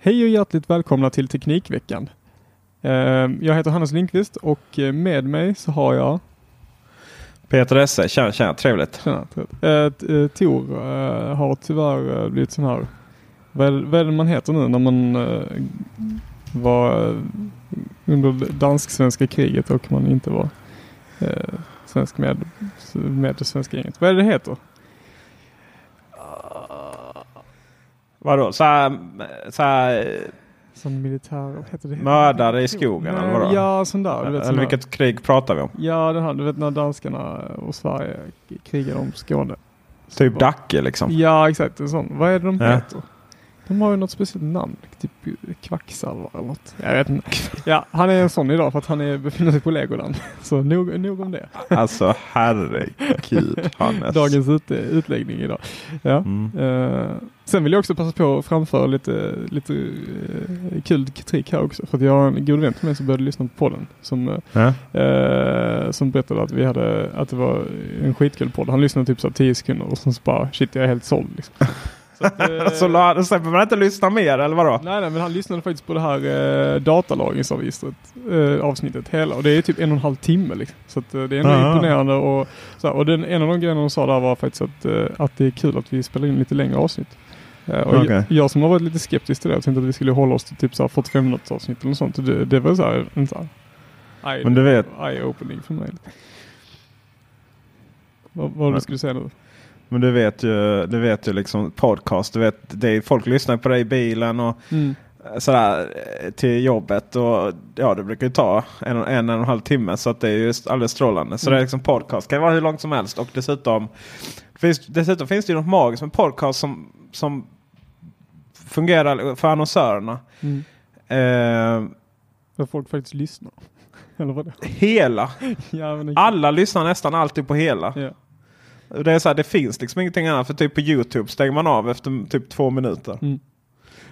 Hej och hjärtligt välkomna till Teknikveckan. Eh, Jag heter Hannes Lindqvist och eh, med mig så har jag Peter Esse, tjena, tjena, trevligt. Tjena, trevligt. Eh, eh, Tor har tyvärr blivit sån här, vad är, vad är det man heter nu när man var under dansk-svenska kriget och man inte var svensk med, med det svenska gänget. Vad är det det heter? Vadå, så här, så här Som militär, vad heter det? mördare i skogen eller vadå? Ja, sån där. Sån eller där. vilket krig pratar vi om? Ja, den här, du vet när danskarna och Sverige krigade om Skåne. Typ Dacke liksom? Ja, exakt. En sån. Vad är det de Ja. heter? De har ju något speciellt namn. Typ kvacksalvar eller något. Jag vet inte. Ja, han är en sån idag för att han är, befinner sig på Legoland. Så nog, nog om det. Alltså herregud Hannes. Dagens ut, utläggning idag. Ja. Mm. Eh, sen vill jag också passa på att framföra lite, lite eh, kul kritik här också. För att jag har en god vän till mig som började lyssna på podden. Som, eh, som berättade att, vi hade, att det var en skitkul podd. Han lyssnade typ så här 10 sekunder och sen så bara shit jag är helt såld. Liksom. Så att, eh, Så la- släpper man inte lyssna mer eller vadå? Nej, nej, men han lyssnade faktiskt på det här eh, datalagringsavsnittet eh, avsnittet hela och det är typ en och en halv timme liksom. Så att, eh, det är ändå Aha. imponerande och, så här, och den, en av de grejerna de sa där var faktiskt att, eh, att det är kul att vi spelar in lite längre avsnitt. Eh, och Okej. jag, jag som har varit lite skeptisk till det, jag tänkte att vi skulle hålla oss till typ så här 45 minuters avsnitt eller något sånt. Det, det var så här, en så här eye, Men du vet- eye-opening för mig. Vad, var det du skulle säga nu? Men du vet ju, du vet ju liksom podcast. Du vet, det är, folk lyssnar på dig i bilen och Mm. sådär eh, till jobbet. Och ja, det brukar ju ta en, en, en och en halv timme. Så att det är ju alldeles strålande. Så Mm. det är liksom podcast. kan vara hur långt som helst. Och dessutom finns, dessutom finns det ju något magiskt med podcast som, som fungerar för annonsörerna. Mm. Eh, Där folk faktiskt lyssnar. Eller vad det hela. ja, men det- Alla lyssnar nästan alltid på hela. Ja. Det, är så här, det finns liksom ingenting annat. För typ på Youtube stänger man av efter typ två minuter. Mm.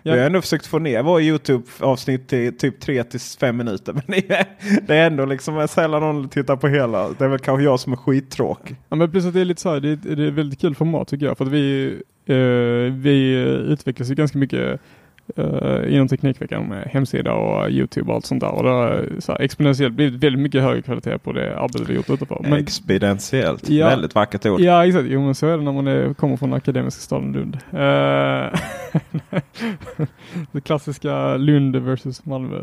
Vi har ändå försökt få ner vår Youtube-avsnitt till typ 3 till 5 minuter. Men det är, det är ändå liksom sällan någon tittar på hela. Det är väl kanske jag som är skittråkig. Ja men att det är lite så här, det är, det är väldigt kul format tycker jag. För att vi, eh, vi utvecklas ju ganska mycket eh, inom Teknikveckan med hemsida och Youtube och allt sånt där. Och det har så här, exponentiellt blivit väldigt mycket högre kvalitet på det arbete vi gjort utanför. Men, Exponentiellt. Ja. Väldigt vackert ord. Ja exakt, jo men så är det när man är, kommer från akademiska staden Lund. Eh, det klassiska Lund versus Malmö.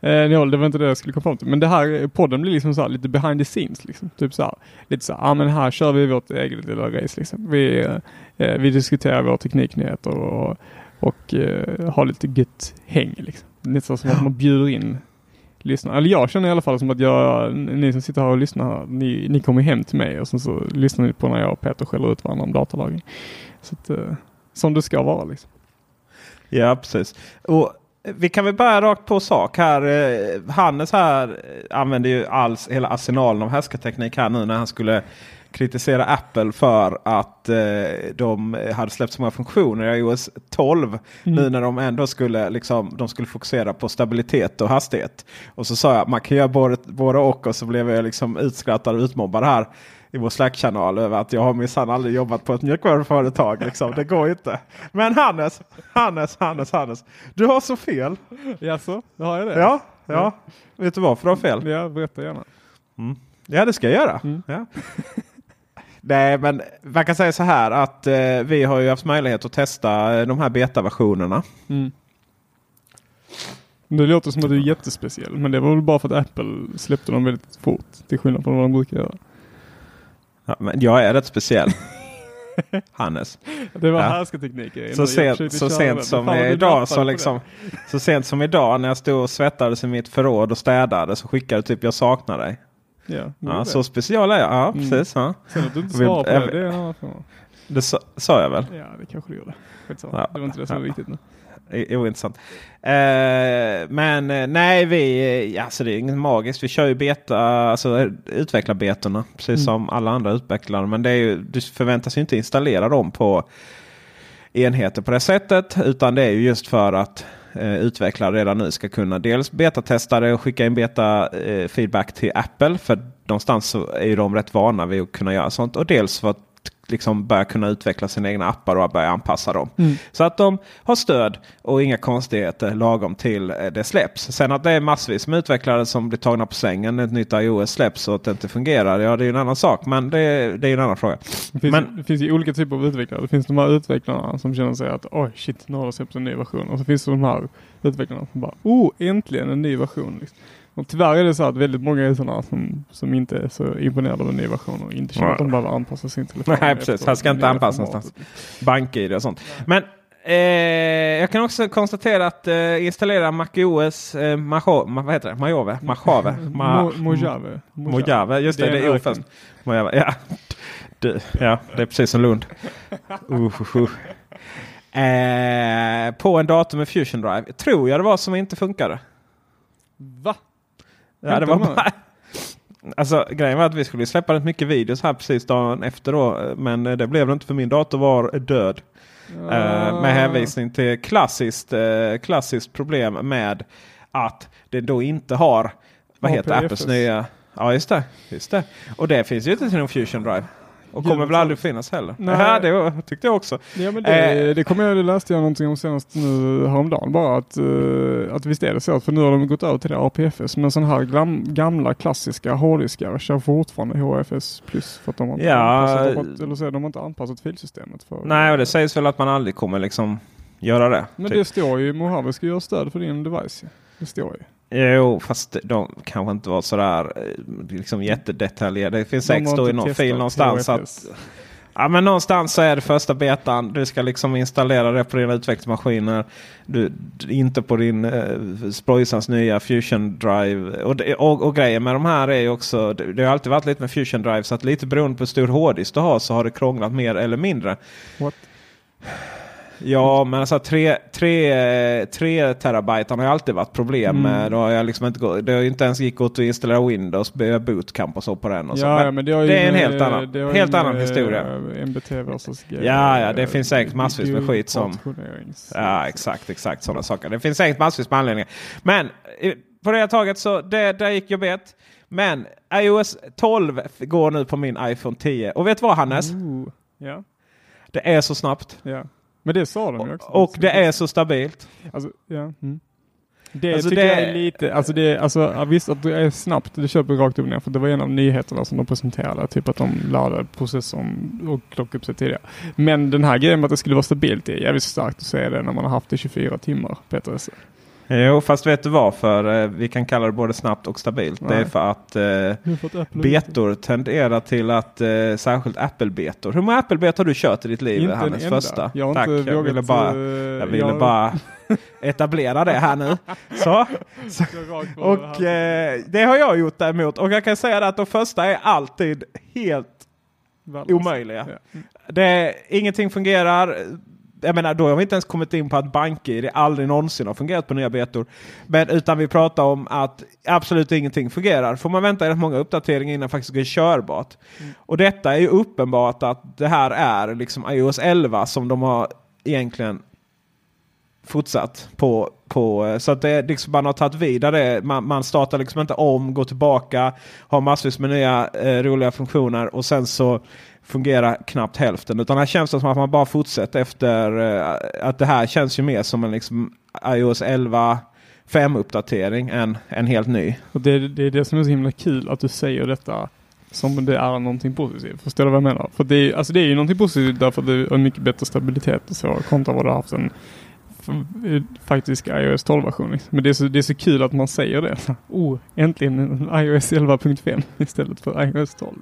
Eh, ja, det var inte det jag skulle komma fram till. Men det här podden blir liksom så här, lite behind the scenes. Liksom. Typ så här, lite så här, ja men här kör vi vårt eget lilla race. Liksom. Vi, eh, vi diskuterar våra tekniknyheter och, och eh, har lite gött häng. Liksom. Så som att man bjuder in lyssnare. Eller jag känner i alla fall som att jag, ni som sitter här och lyssnar, ni, ni kommer hem till mig och sen så lyssnar ni på när jag och Peter skäller ut varandra om datalagring. Så att, eh, som det ska vara liksom. Ja, precis. Och vi kan väl börja rakt på sak här. Eh, Hannes här eh, använde ju alls hela arsenalen av härskarteknik här nu när han skulle kritisera Apple för att eh, de hade släppt så många funktioner i iOS 12. Nu när de ändå skulle, liksom, de skulle fokusera på stabilitet och hastighet. Och så sa jag man kan göra både, både och. Och så blev jag liksom utskrattad och utmobbad här i vår Slack-kanal över att jag har minsann aldrig jobbat på ett mjukvaruföretag. Liksom. Det går inte. Men Hannes, Hannes, Hannes, Hannes. Du har så fel. Jaså, har jag det? Ja, ja. Vet du varför du har fel? Ja, berätta gärna. Ja, det ska jag göra. Ja. Nej, men man kan säga så här att eh, vi har ju haft möjlighet att testa eh, de här betaversionerna. Det låter som att du är jättespeciell, men det var väl bara för att Apple släppte dem väldigt fort. Till skillnad från vad de brukar göra. Ja, men jag är rätt speciell. Hannes. Det var Ja. Så sent, försökte så sent det. som Fan, idag så, liksom, så sent som idag när jag stod och svettades i mitt förråd och städade så skickade typ jag saknar dig. Ja, Ja, så det. speciell är jag. Ja, Mm. precis. Ja. Sen att du inte svarar på det, det är en annan fråga. Det sa, sa jag väl? Ja, det kanske du gjorde. Ja. Det var inte det som var viktigt nu. Ointressant. Eh, men eh, nej, vi, eh, alltså det är inget magiskt. Vi kör ju beta, alltså utvecklarbetorna. Precis som alla andra utvecklare. Men det är ju, du förväntas ju inte installera dem på enheter på det sättet. Utan det är ju just för att eh, utvecklare redan nu ska kunna dels betatesta det och skicka in beta-feedback eh, till Apple. För någonstans så är ju de rätt vana vid att kunna göra sånt. Och dels för att liksom börja kunna utveckla sina egna appar och börja anpassa dem. Så att de har stöd och inga konstigheter lagom till eh, det släpps. Sen att det är massvis med utvecklare som blir tagna på sängen när ett nytt iOS släpps och att det inte fungerar. Ja, det är ju en annan sak. Men det, är- det är en annan fråga. Det finns, Men- det finns ju olika typer av utvecklare. Det finns de här utvecklarna som känner sig att oj shit, nu har det släppts en ny version. Och så finns det de här utvecklarna som bara oh, äntligen en ny version. Liksom. Och tyvärr är det så att väldigt många är sådana som, som inte är så imponerade av en ny version och inte känner att de behöver anpassa sin telefon. Nej, precis. Här ska det inte nya anpassa formatet. någonstans. BankID och sånt. Men eh, jag kan också konstatera att eh, installera MacOS eh, Majo, ma, vad heter det? Mojave? Mojave? Ma, Mo- Mojave. Mojave, just det. Det är Det är. Mojave, ja. Du, ja, det är precis som Lund. Uh, uh, uh. Eh, på en dator med Fusion Drive. Tror jag det var som inte funkade. Va? Ja, det var bara... Alltså grejen var att vi skulle släppa rätt mycket videos här precis dagen efter då. Men eh, det blev det inte för min dator var död. Eh, med hänvisning till klassiskt, eh, klassiskt problem med att det då inte har vad heter. Apples nya... Ja just det, just det. Och det finns ju inte till någon Fusion Drive. Och kommer väl aldrig finnas heller. Nej. Ja, det tyckte jag också. Ja men det, Eh. det kommer jag, det läste jag någonting om senast nu häromdagen bara att, uh, att visst är det så för nu har de gått över till det APFS men sådana här glam, gamla klassiska hårddiskar kör fortfarande HFS plus för att de har inte, Ja. anpassat, eller så de har inte anpassat filsystemet för Nej, och det sägs väl att man aldrig kommer liksom göra det. Men typ. det står ju Mojave ska göra stöd för din device. Det står ju. Jo, fast de kanske inte var sådär eh, liksom jättedetaljerade. Det finns De säkert i någon fil någonstans att Ja, men någonstans så är det första betan. Du ska liksom installera det på dina utvecklingsmaskiner. Du, inte på din eh, Sproisans nya Fusion Drive. Och, och, och grejen med de här är ju också. Det, det har alltid varit lite med Fusion Drive. Så att lite beroende på hur stor hårddisk du har så har det krånglat mer eller mindre. What? Ja, men alltså 3 tre, tre terabyte har ju alltid varit problem Mm. med. Då har jag liksom inte gått, det har ju inte ens gått att installera Windows, bootcamp och så på den. Och så. Ja, men det, ju det är en med- helt annan, helt annan med, historia. eh, MBT versus G. Ja, ja, det finns säkert massvis med skit som- Ja, exakt, exakt sådana saker. Det finns säkert massvis med anledningar. Men eh, på det här taget så det, där gick jag bet. Men iOS 12 går nu på min iPhone 10. Och vet du vad Hannes? Ooh. Ja, Det är så snabbt. ja. Men det sa de ju också. Och det är så stabilt. Alltså, ja. Mm. Det Alltså, tycker det- jag är lite, alltså det alltså visst att det är snabbt, det köper rakt upp ner för det var en av nyheterna som de presenterade, typ att de laddade processorn och klockade upp sig tidigare. Men den här grejen med att det skulle vara stabilt, det är jävligt starkt att säga det när man har haft det i 24 timmar på ett. Jo, fast vet du varför? Eh, Vi kan kalla det både snabbt och stabilt. Det är Nej. för att eh, betor tenderar till att, eh, särskilt Apple-betor. Hur många Apple-betor har du kört i ditt liv? Inte en Hannes? enda. Första. Jag Tack, inte jag vågat, ville bara, eh, jag ville jag- bara etablera det här nu. Så. Och eh, det har jag gjort däremot. Och jag kan säga att de första är alltid helt omöjliga. Ja. Det, ingenting fungerar. Jag menar, då har vi inte ens kommit in på att bank-id aldrig någonsin har fungerat på nya betor. Men, utan vi pratar om att absolut ingenting fungerar. Får man vänta rätt många uppdateringar innan det faktiskt blir körbart. Och detta är ju uppenbart att det här är liksom iOS 11 som de har egentligen fortsatt på. på så att det liksom man har tagit vidare. Man, man startar liksom inte om, går tillbaka, har massvis med nya eh, roliga funktioner och sen så fungerar knappt hälften. Utan här känns det som att man bara fortsätter efter eh, att det här känns ju mer som en liksom iOS 11 5-uppdatering än en helt ny. Och det, det är det som är så himla kul att du säger detta som det är någonting positivt. Förstår du vad jag menar? För det är, alltså det är ju någonting positivt därför att det är mycket bättre stabilitet och så kontra vad du har haft en faktisk iOS 12-version. Liksom. Men det är, så, det är så kul att man säger det. oh, äntligen en iOS 11.5 istället för iOS 12.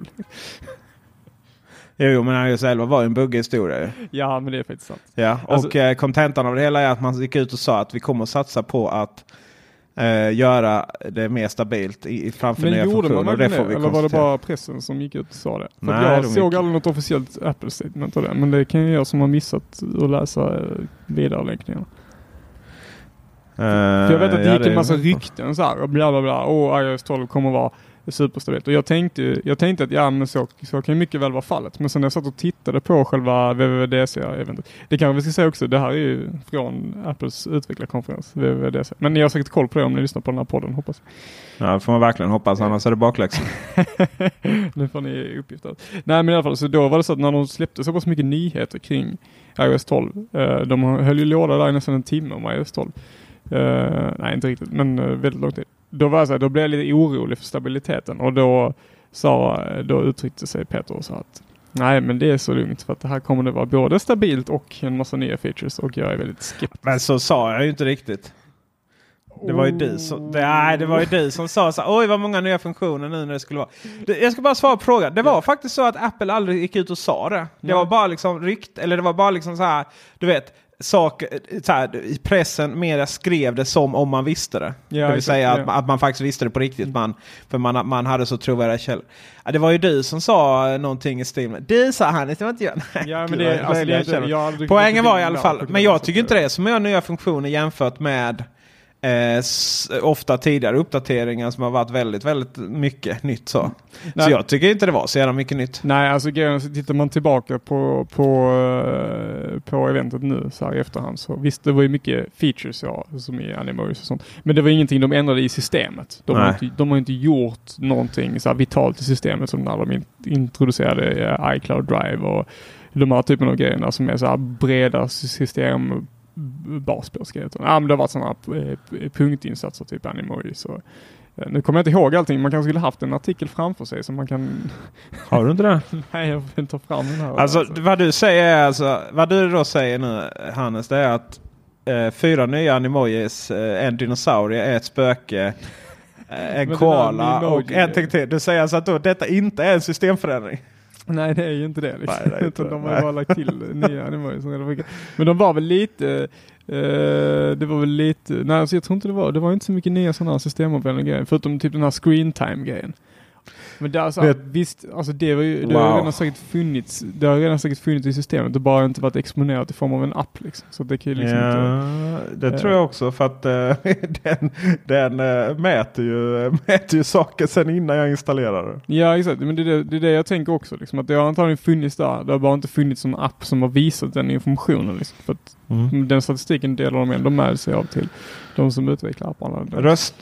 Jo, men iOS 11 var ju en buggig historia. Ja, men det är faktiskt sant. Ja, och alltså, eh, kontentan av det hela är att man gick ut och sa att vi kommer att satsa på att eh, göra det mer stabilt i, framför men nya gjorde funktioner. Man det det? Eller var det bara pressen som gick ut och sa det? För Nej, jag de såg gick... aldrig något officiellt Apple statement av det. Men det kan ju jag som har missat att läsa eh, vidarelänkningarna. Uh, jag vet att det ja, gick det en massa rykten så här och bla bla bla. Och iOS 12 kommer vara superstabilt. Och jag tänkte, jag tänkte att ja men så, så kan mycket väl vara fallet. Men sen när jag satt och tittade på själva WWDC-eventet. Det kanske vi ska säga också, det här är ju från Apples utvecklarkonferens, WWDC. Men ni har säkert koll på det om ni lyssnar på den här podden hoppas jag. Ja det får man verkligen hoppas, annars är det bakläxa. nu får ni uppgifter. Nej men i alla fall, så då var det så att när de släppte så pass mycket nyheter kring iOS 12. Eh, de höll ju låda där i nästan en timme om iOS 12. Uh, nej, inte riktigt, men uh, väldigt lång tid. Då, var så här, då blev jag lite orolig för stabiliteten och då, sa, då uttryckte sig Peter och sa att nej, men det är så lugnt för att det här kommer det vara både stabilt och en massa nya features och jag är väldigt skeptisk. Men så sa jag ju inte riktigt. Det var ju du som, det, nej, det var ju du som sa så oj vad många nya funktioner nu när det skulle vara. Det, jag ska bara svara på frågan. Det var ja. faktiskt så att Apple aldrig gick ut och sa det. Det ja. var bara liksom rykt, eller det var bara liksom så här, du vet, sak, så här, i pressen media skrev det som om man visste det. Ja, det vill säga att, ja. att, man faktiskt visste det på riktigt. Man, för man, man hade så trovärdiga källor. Ja, det var ju du som sa någonting i stil med Du sa han, det var inte jag. Ja, men det, alltså, det, det, Poängen var i alla fall, men jag tycker inte det är så många nya funktioner jämfört med Eh, ofta tidigare uppdateringar som har varit väldigt, väldigt mycket nytt. Så, Nej. så jag tycker inte det var så jävla mycket nytt. Nej, alltså tittar man tillbaka på, på, uh, på eventet nu så här i efterhand så visst, det var ju mycket features ja, som i Animories och sånt. Men det var ingenting de ändrade i systemet. De, har inte, de har inte gjort någonting så vitalt i systemet som när de in, introducerade uh, iCloud Drive och de här typen av grejerna som är så här breda system basspårsgrejer. Ja, men det har varit sådana eh, punktinsatser, typ Animoji. Så, eh, nu kommer jag inte ihåg allting. Man kanske skulle haft en artikel framför sig som man kan... Har du inte det? Nej, jag vill ta fram den här. Alltså, alltså, vad du säger är alltså, vad du då säger nu Hannes, det är att eh, fyra nya Animojis, eh, en dinosaurie, ett spöke, eh, en koala och en till. Du säger alltså att då, detta inte är en systemförändring? Nej det är ju inte det. Liksom. Nej, det inte, de har bara lagt till nya animationer. Men de var väl lite, eh, det var väl lite, nej alltså jag tror inte det var, det var inte så mycket nya sådana systemomvälvande grejer. Förutom typ den här screen time grejen. Men det, alltså, visst, alltså det, var ju, det wow. har redan säkert funnits, det har redan säkert funnits i systemet. Det har bara inte varit exponerat i form av en app. Liksom. Så det kan liksom ja, inte, det äh, tror jag också för att äh, den, den äh, mäter, ju, mäter ju saker sen innan jag installerar det. Ja exakt, men det är det, det, är det jag tänker också. Liksom, att det har antagligen funnits där. Det har bara inte funnits en app som har visat den informationen. Liksom, för att mm. Den statistiken delar de ändå med sig av till de som utvecklar apparna. Röst,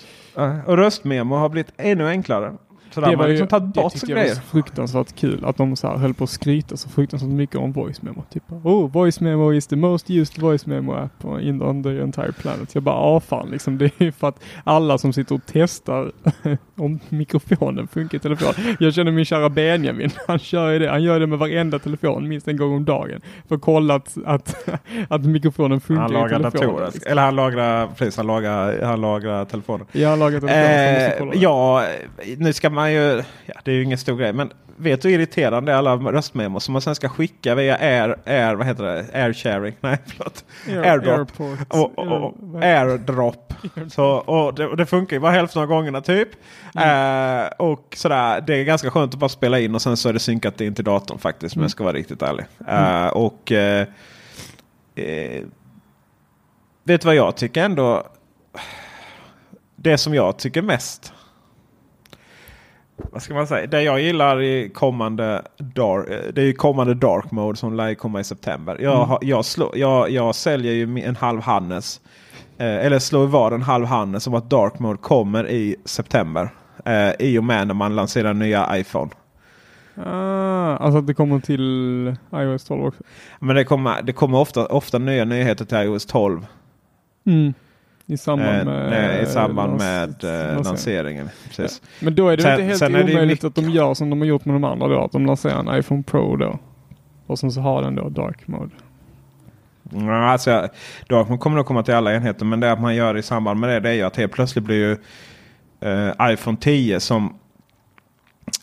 och röstmemo har blivit ännu enklare. Så det var liksom tagit bort det grejer. var så fruktansvärt kul att de så här höll på att skryta så fruktansvärt mycket om voice memo. Typ, oh, voice memo is the most used voice memo app in on the entire planet. Jag bara, ah fan liksom. Det är ju för att alla som sitter och testar om mikrofonen funkar i telefon. Jag känner min kära Benjamin. Han kör ju det. Han gör det med varenda telefon minst en gång om dagen. För att kolla att, att, att mikrofonen funkar han i telefonen. Datorer. Liksom. Eller han lagrar, precis, han lagrar, han lagrar telefonen. Ja, han lagrar telefonen. Eh, ja, nu ska man ju, ja, det är ju ingen stor grej. Men vet du hur irriterande alla röstmemos som man sen ska skicka via air, air vad heter det? Air sharing? Nej, förlåt. Air, Airdrop. Och, och, och, airdrop. Så, och det, det, funkar ju bara hälften av gångerna typ. Mm. Uh, och sådär, det är ganska skönt att bara spela in och sen så är det synkat in till datorn faktiskt. Om jag ska vara riktigt ärlig. Uh, och uh, eh, vet du vad jag tycker ändå? Det som jag tycker mest. Vad ska man säga? Det jag gillar i kommande dark, det är ju kommande dark mode som lär komma i september. Jag, Mm. jag, slår, jag, jag säljer ju en halv Hannes. Eh, eller slår vad en halv Hannes som att dark mode kommer i september. Eh, I och med när man lanserar nya iPhone. Ah, alltså att det kommer till iOS 12 också. Men det kommer, det kommer ofta, ofta nya nyheter till iOS 12. Mm. I samband Eh, med, nej, I samband lans- med eh, lansering. lanseringen. Precis. Men då är det Sen- inte helt omöjligt mycket- att de gör som de har gjort med de andra då. Att de lanserar en iPhone Pro då. Och sen så har den då dark mode. Ja, alltså, Dark kommer nog komma till alla enheter. Men det att man gör i samband med det, det är ju att helt plötsligt blir ju eh, iPhone 10 som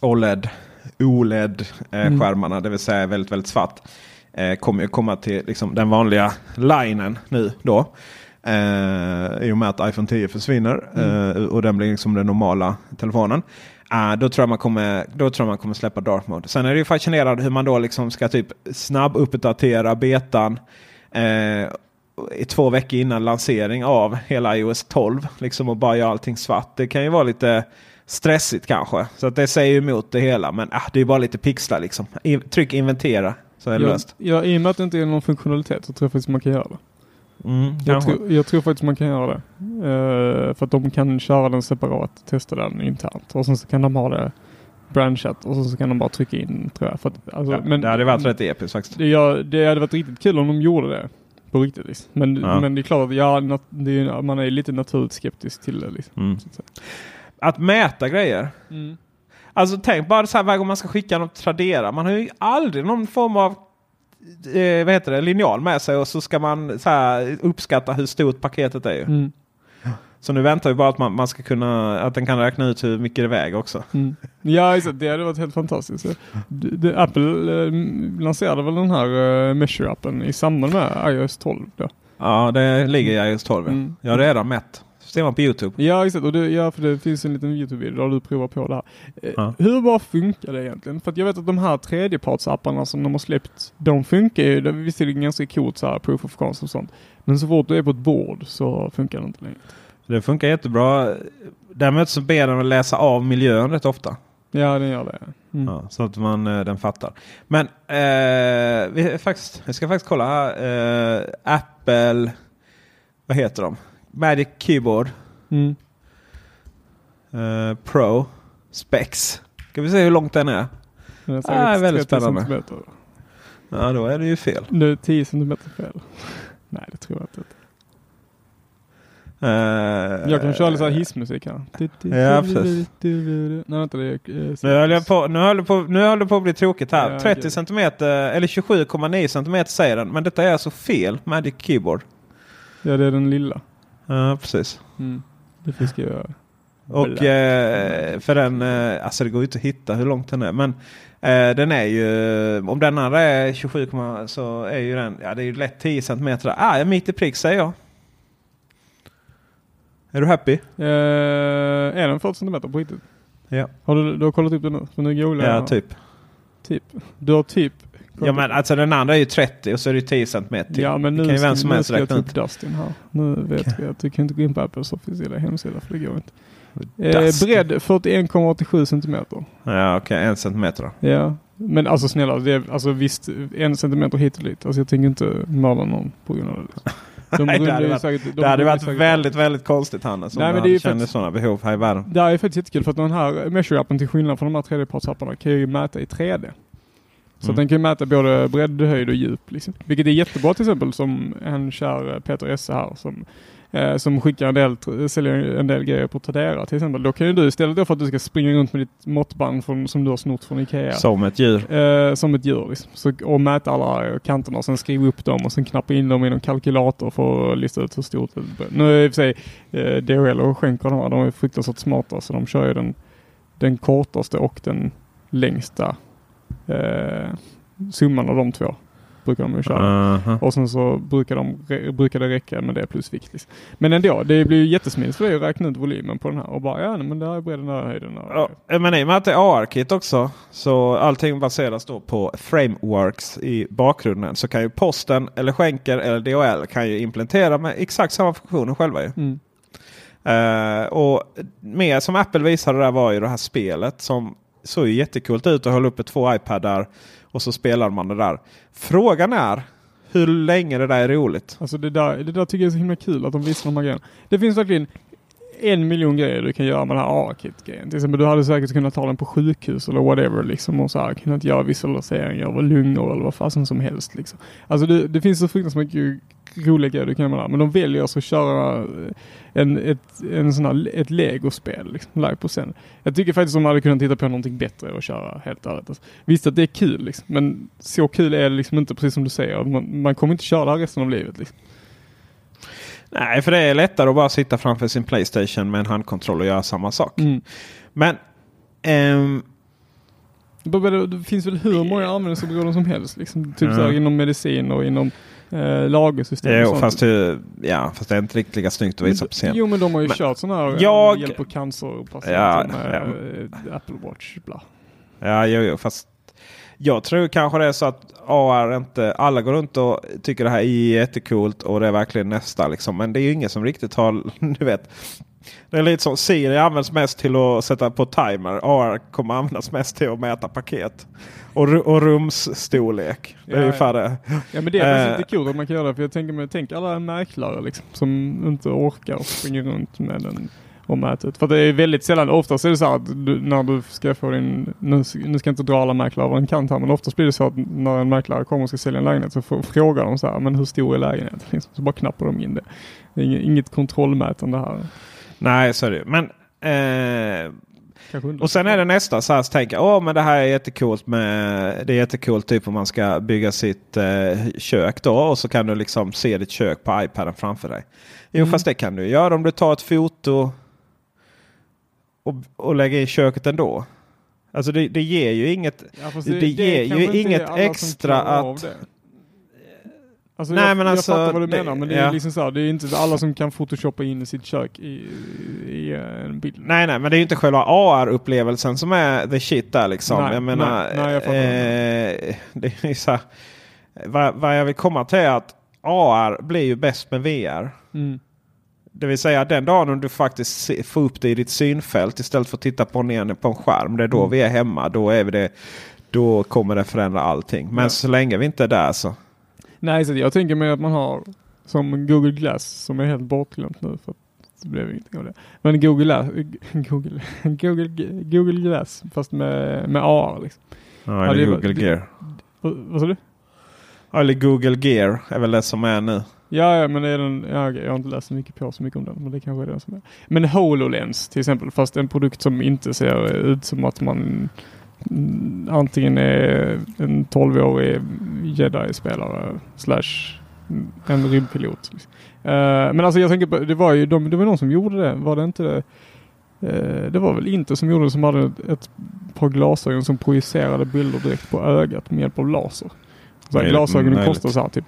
OLED, OLED-skärmarna, det vill säga väldigt, väldigt svart. Eh, kommer ju komma till liksom, den vanliga linen nu då. Eh, I och med att iPhone 10 försvinner eh, och den blir liksom den normala telefonen. Eh, då, tror jag man kommer, då tror man kommer släppa Dark Mode. Sen är det ju fascinerande hur man då liksom ska typ snabbuppdatera betan eh, i två veckor innan lansering av hela iOS 12. Liksom och bara göra allting svart. Det kan ju vara lite stressigt kanske. Så att det säger ju emot det hela. Men ah, det är bara lite pixlar liksom. I, tryck inventera så är det Ja, löst. ja, I och med att det inte är någon funktionalitet så tror jag faktiskt man kan göra det. Mm, Jag, tror- jag tror faktiskt man kan göra det. Eh, för att de kan köra den separat, testa den internt. Och sen så kan de ha det branchat och sen så kan de bara trycka in tror jag. För att, alltså, ja, det hade varit rätt episkt faktiskt. Det, ja, det hade varit riktigt kul om de gjorde det. På riktigt. Liksom. Men, Ja. men det är klart att ja, är, man är lite naturligt skeptisk till det. Liksom, Mm. Att mäta grejer. Mm. Alltså tänk bara så här varje gång man ska skicka något Tradera. Man har ju aldrig någon form av eh, vad heter det, linjal med sig och så ska man så här, uppskatta hur stort paketet är. Ju. Mm. Så nu väntar vi bara att man, man ska kunna, att den kan räkna ut hur mycket det väger också. Mm. Ja, exakt. det hade varit helt fantastiskt. Det, det, Apple eh, lanserade väl den här uh, Measure-appen i samband med iOS 12. Då. Ja, det ligger i iOS 12. Mm. Jag har redan mätt. Ser man på Youtube. Ja, exakt. Och det, ja, för det finns en liten YouTube-video där du provar på det här. Eh, Ja. Hur bra funkar det egentligen? För jag vet att de här tredjepartsapparna som de har släppt, de funkar ju. Det är visserligen ganska coolt så här, proof of concept och sånt. Men så fort du är på ett bord så funkar det inte längre. Det funkar jättebra. Däremot så ber den att läsa av miljön rätt ofta. Ja, den gör det. Mm. Ja, så att man eh, den fattar. Men eh, vi, faktiskt, vi ska faktiskt kolla här. Eh, Apple, vad heter de? Magic Keyboard Mm. eh, Pro Specs. Ska vi se hur långt den är? Den är Ah, väldigt 30 spännande. centimeter. Ja, då är det ju fel. Nu är det 10 centimeter fel. Nej, det tror jag inte. Eh, Jag kan köra lite hissmusik här. Ja, precis. Nej, vänta. Det är, eh, Nu höll, jag på, nu, höll det på, nu höll det på att bli tråkigt här. Ja, 30 gud. cm eller 27,9 cm säger den. Men detta är alltså fel Magic Keyboard. Ja, det är den lilla. Ja, precis. Mm. Det jag skriva. Och eh, för den, eh, alltså det går ju inte att hitta hur långt den är. Men eh, den är ju, om den andra är 27, så är ju den, ja det är ju lätt 10 cm. Ah, jag mitt i prick säger jag. Är du happy? Eh, är den 40 centimeter på riktigt? Ja. Har du, du har kollat upp det nu? Nu Ja, typ. typ. Du har typ Ja men alltså den andra är ju 30 och så är det 10 cm till. Ja men det nu kan ju vem som nu ska jag ta upp Dustin här. Nu vet vi att du kan inte gå in på Apples officiella hemsida för det går inte. Dustin. Eh, bredd 41,87 centimeter. Ja okej, en centimeter då. Ja. Men alltså snälla, det är, alltså visst en centimeter hit och dit. Alltså jag tänker inte mörda någon på grund av det. De Nej, det hade varit- säkert- de Det hade varit säkert- väldigt, väldigt konstigt Hannes. Om Nej, men men det är kände faktiskt- sådana behov här i världen. Det här är faktiskt jättekul för att den här Measure-appen till skillnad från de här tredjepartsapparna kan ju mäta i 3D. Så Mm. den kan mäta både bredd, höjd och djup. Liksom. Vilket är jättebra till exempel som en kär eh, Peter Esse här som, eh, som skickar en del, säljer en del grejer på Tradera till exempel. Då kan ju du istället för att du ska springa runt med ditt måttband från, som du har snott från Ikea. Som ett djur. Eh, som ett djur liksom. så, och mäta alla kanterna och sen skriva upp dem och sen knappa in dem i någon kalkylator för att lista ut hur stort det är. Nu är i och för sig eh, DHL och Schenker de här, de är fruktansvärt smarta så de kör ju den, den kortaste och den längsta eh, summan av de två. brukar de ju köra. Aha. Och sen så brukar, de, brukar det räcka med det plus vikt. Liksom. Men ändå, det blir ju jättesmidigt för dig att räkna ut volymen på den här och bara ja men där är bredden, är höjden. Ja, men i och med att det är AR-kit också så allting baseras då på frameworks i bakgrunden. Så kan ju posten eller skänker eller DHL kan ju implementera med exakt samma funktioner själva. Ju. Mm. Eh, och mer som Apple visade där var ju det här spelet som såg ju jättekult ut och höll uppe två iPadar och så spelar man det där. Frågan är hur länge det där är roligt. Alltså det där, det där tycker jag är så himla kul att de visar de här grejerna. Det finns verkligen en miljon grejer du kan göra med den här AR-kit-grejen. Till exempel du hade säkert kunnat ta den på sjukhus eller whatever liksom och så här kunnat göra visualiseringar av lungor eller vad fasen som helst liksom. Alltså det, det finns så fruktansvärt mycket roliga grejer du kan göra med här. Men de väljer alltså att köra eh, en, ett, en sån här, ett legospel liksom, live på scen. Jag tycker faktiskt de hade kunnat titta på någonting bättre att köra helt ärligt. Alltså, visst att det är kul liksom, men så kul är det liksom inte precis som du säger. Man, man kommer inte köra det här resten av livet liksom. Nej, för det är lättare att bara sitta framför sin Playstation med en handkontroll och göra samma sak. Mm. Men ehm, Det finns väl hur många användningsområden som helst. Liksom, typ Ja. så här, inom medicin och inom eh, lagersystem. och jo, sånt. fast, det, ja, fast det är inte riktigt lika snyggt att visa på scen. Jo men de har ju Men- kört sådana här Jag- jag... hjälp på cancerpatienter Ja, med eh, Apple Watch. Bla. Ja, jo, jo, fast jag tror kanske det är så att AR inte alla går runt och tycker det här är jättecoolt och det är verkligen nästa. Liksom. Men det är ju ingen som riktigt har, du vet. Det är lite som Siri används mest till att sätta på timer. AR kommer användas mest till att mäta paket. Och, och rumsstorlek. Det är Ja, ungefär det. Ja men det är Eh. faktiskt lite coolt att man kan göra det. För jag tänker mig, tänk alla mäklare liksom, som inte orkar springa runt med den mäta ut. För det är väldigt sällan, oftast är det så här att du, när du ska få din, nu, nu ska jag inte dra alla mäklare över en kant här, men oftast blir det så att när en mäklare kommer och ska sälja en lägenhet så får, frågar de så här, men hur stor är lägenheten? Liksom, så bara knappar de in det. Det är inget, kontrollmätande här. Nej, så är det. Men eh, Och sen är det nästa så här så tänker jag, åh men det här är jättecoolt med, det är jättecoolt typ om man ska bygga sitt eh, kök då och så kan du liksom se ditt kök på iPaden framför dig. Jo Mm. fast det kan du göra om du tar ett foto och, och lägger i köket ändå. Alltså det, det ger ju inget. Ja, fast det ger ju inget extra att- det. Alltså Nej, jag, men jag alltså, fattar vad du det- menar men det ja. är liksom så här, det är inte alla som kan photoshoppa in i sitt kök i, i eh, en bild. Nej, nej, men det är ju inte själva AR-upplevelsen som är the shit där liksom. Nej, jag menar, nej, nej, jag eh, det är så här, vad, vad jag vill komma till är att AR blir ju bäst med VR. Mm. Det vill säga den dagen du faktiskt får upp det i ditt synfält istället för att titta på ner på en skärm. Det är då Mm. vi är hemma. Då, är vi det, då kommer det förändra allting. Men Ja. så länge vi inte är där så. Nej, så jag tänker mig att man har som Google Glass som är helt bortglömt nu för det blev ingenting av det. Men Google, Glass- Google, Google, Google Glass fast med, med AR liksom. Ja, eller Google Gear. Vad, vad sa du? Ja, Eller Google Gear är väl det som är nu. Ja, ja men det är den, ja, jag har inte läst så mycket på så mycket om den, men det kanske är den som är. Men HoloLens till exempel, fast en produkt som inte ser ut som att man mm, antingen är en 12-årig jedi-spelare slash en rymdpilot. Liksom. Eh, men alltså jag tänker på, det var ju de, det var någon som gjorde det, var det inte det? Eh, det var väl inte som gjorde det som hade ett, ett par glasögon som projicerade bilder direkt på ögat med hjälp av laser. Så här, glasögonen kostar så här typ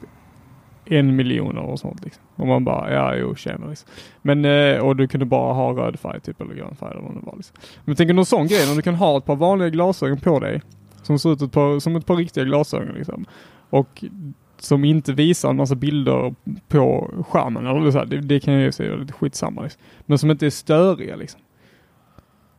en miljon och sånt liksom. Och man bara, ja jo tjena liksom. Men, eh, och du kunde bara ha röd färg typ eller grön färg eller vad det var liksom. Men tänk någon sån grej när du kan ha ett par vanliga glasögon på dig. Som ser ut ett par, som ett par riktiga glasögon liksom. Och som inte visar en massa bilder på skärmen. Eller så här, det, det kan jag ju säga lite skitsamma liksom. Men som inte är störiga liksom.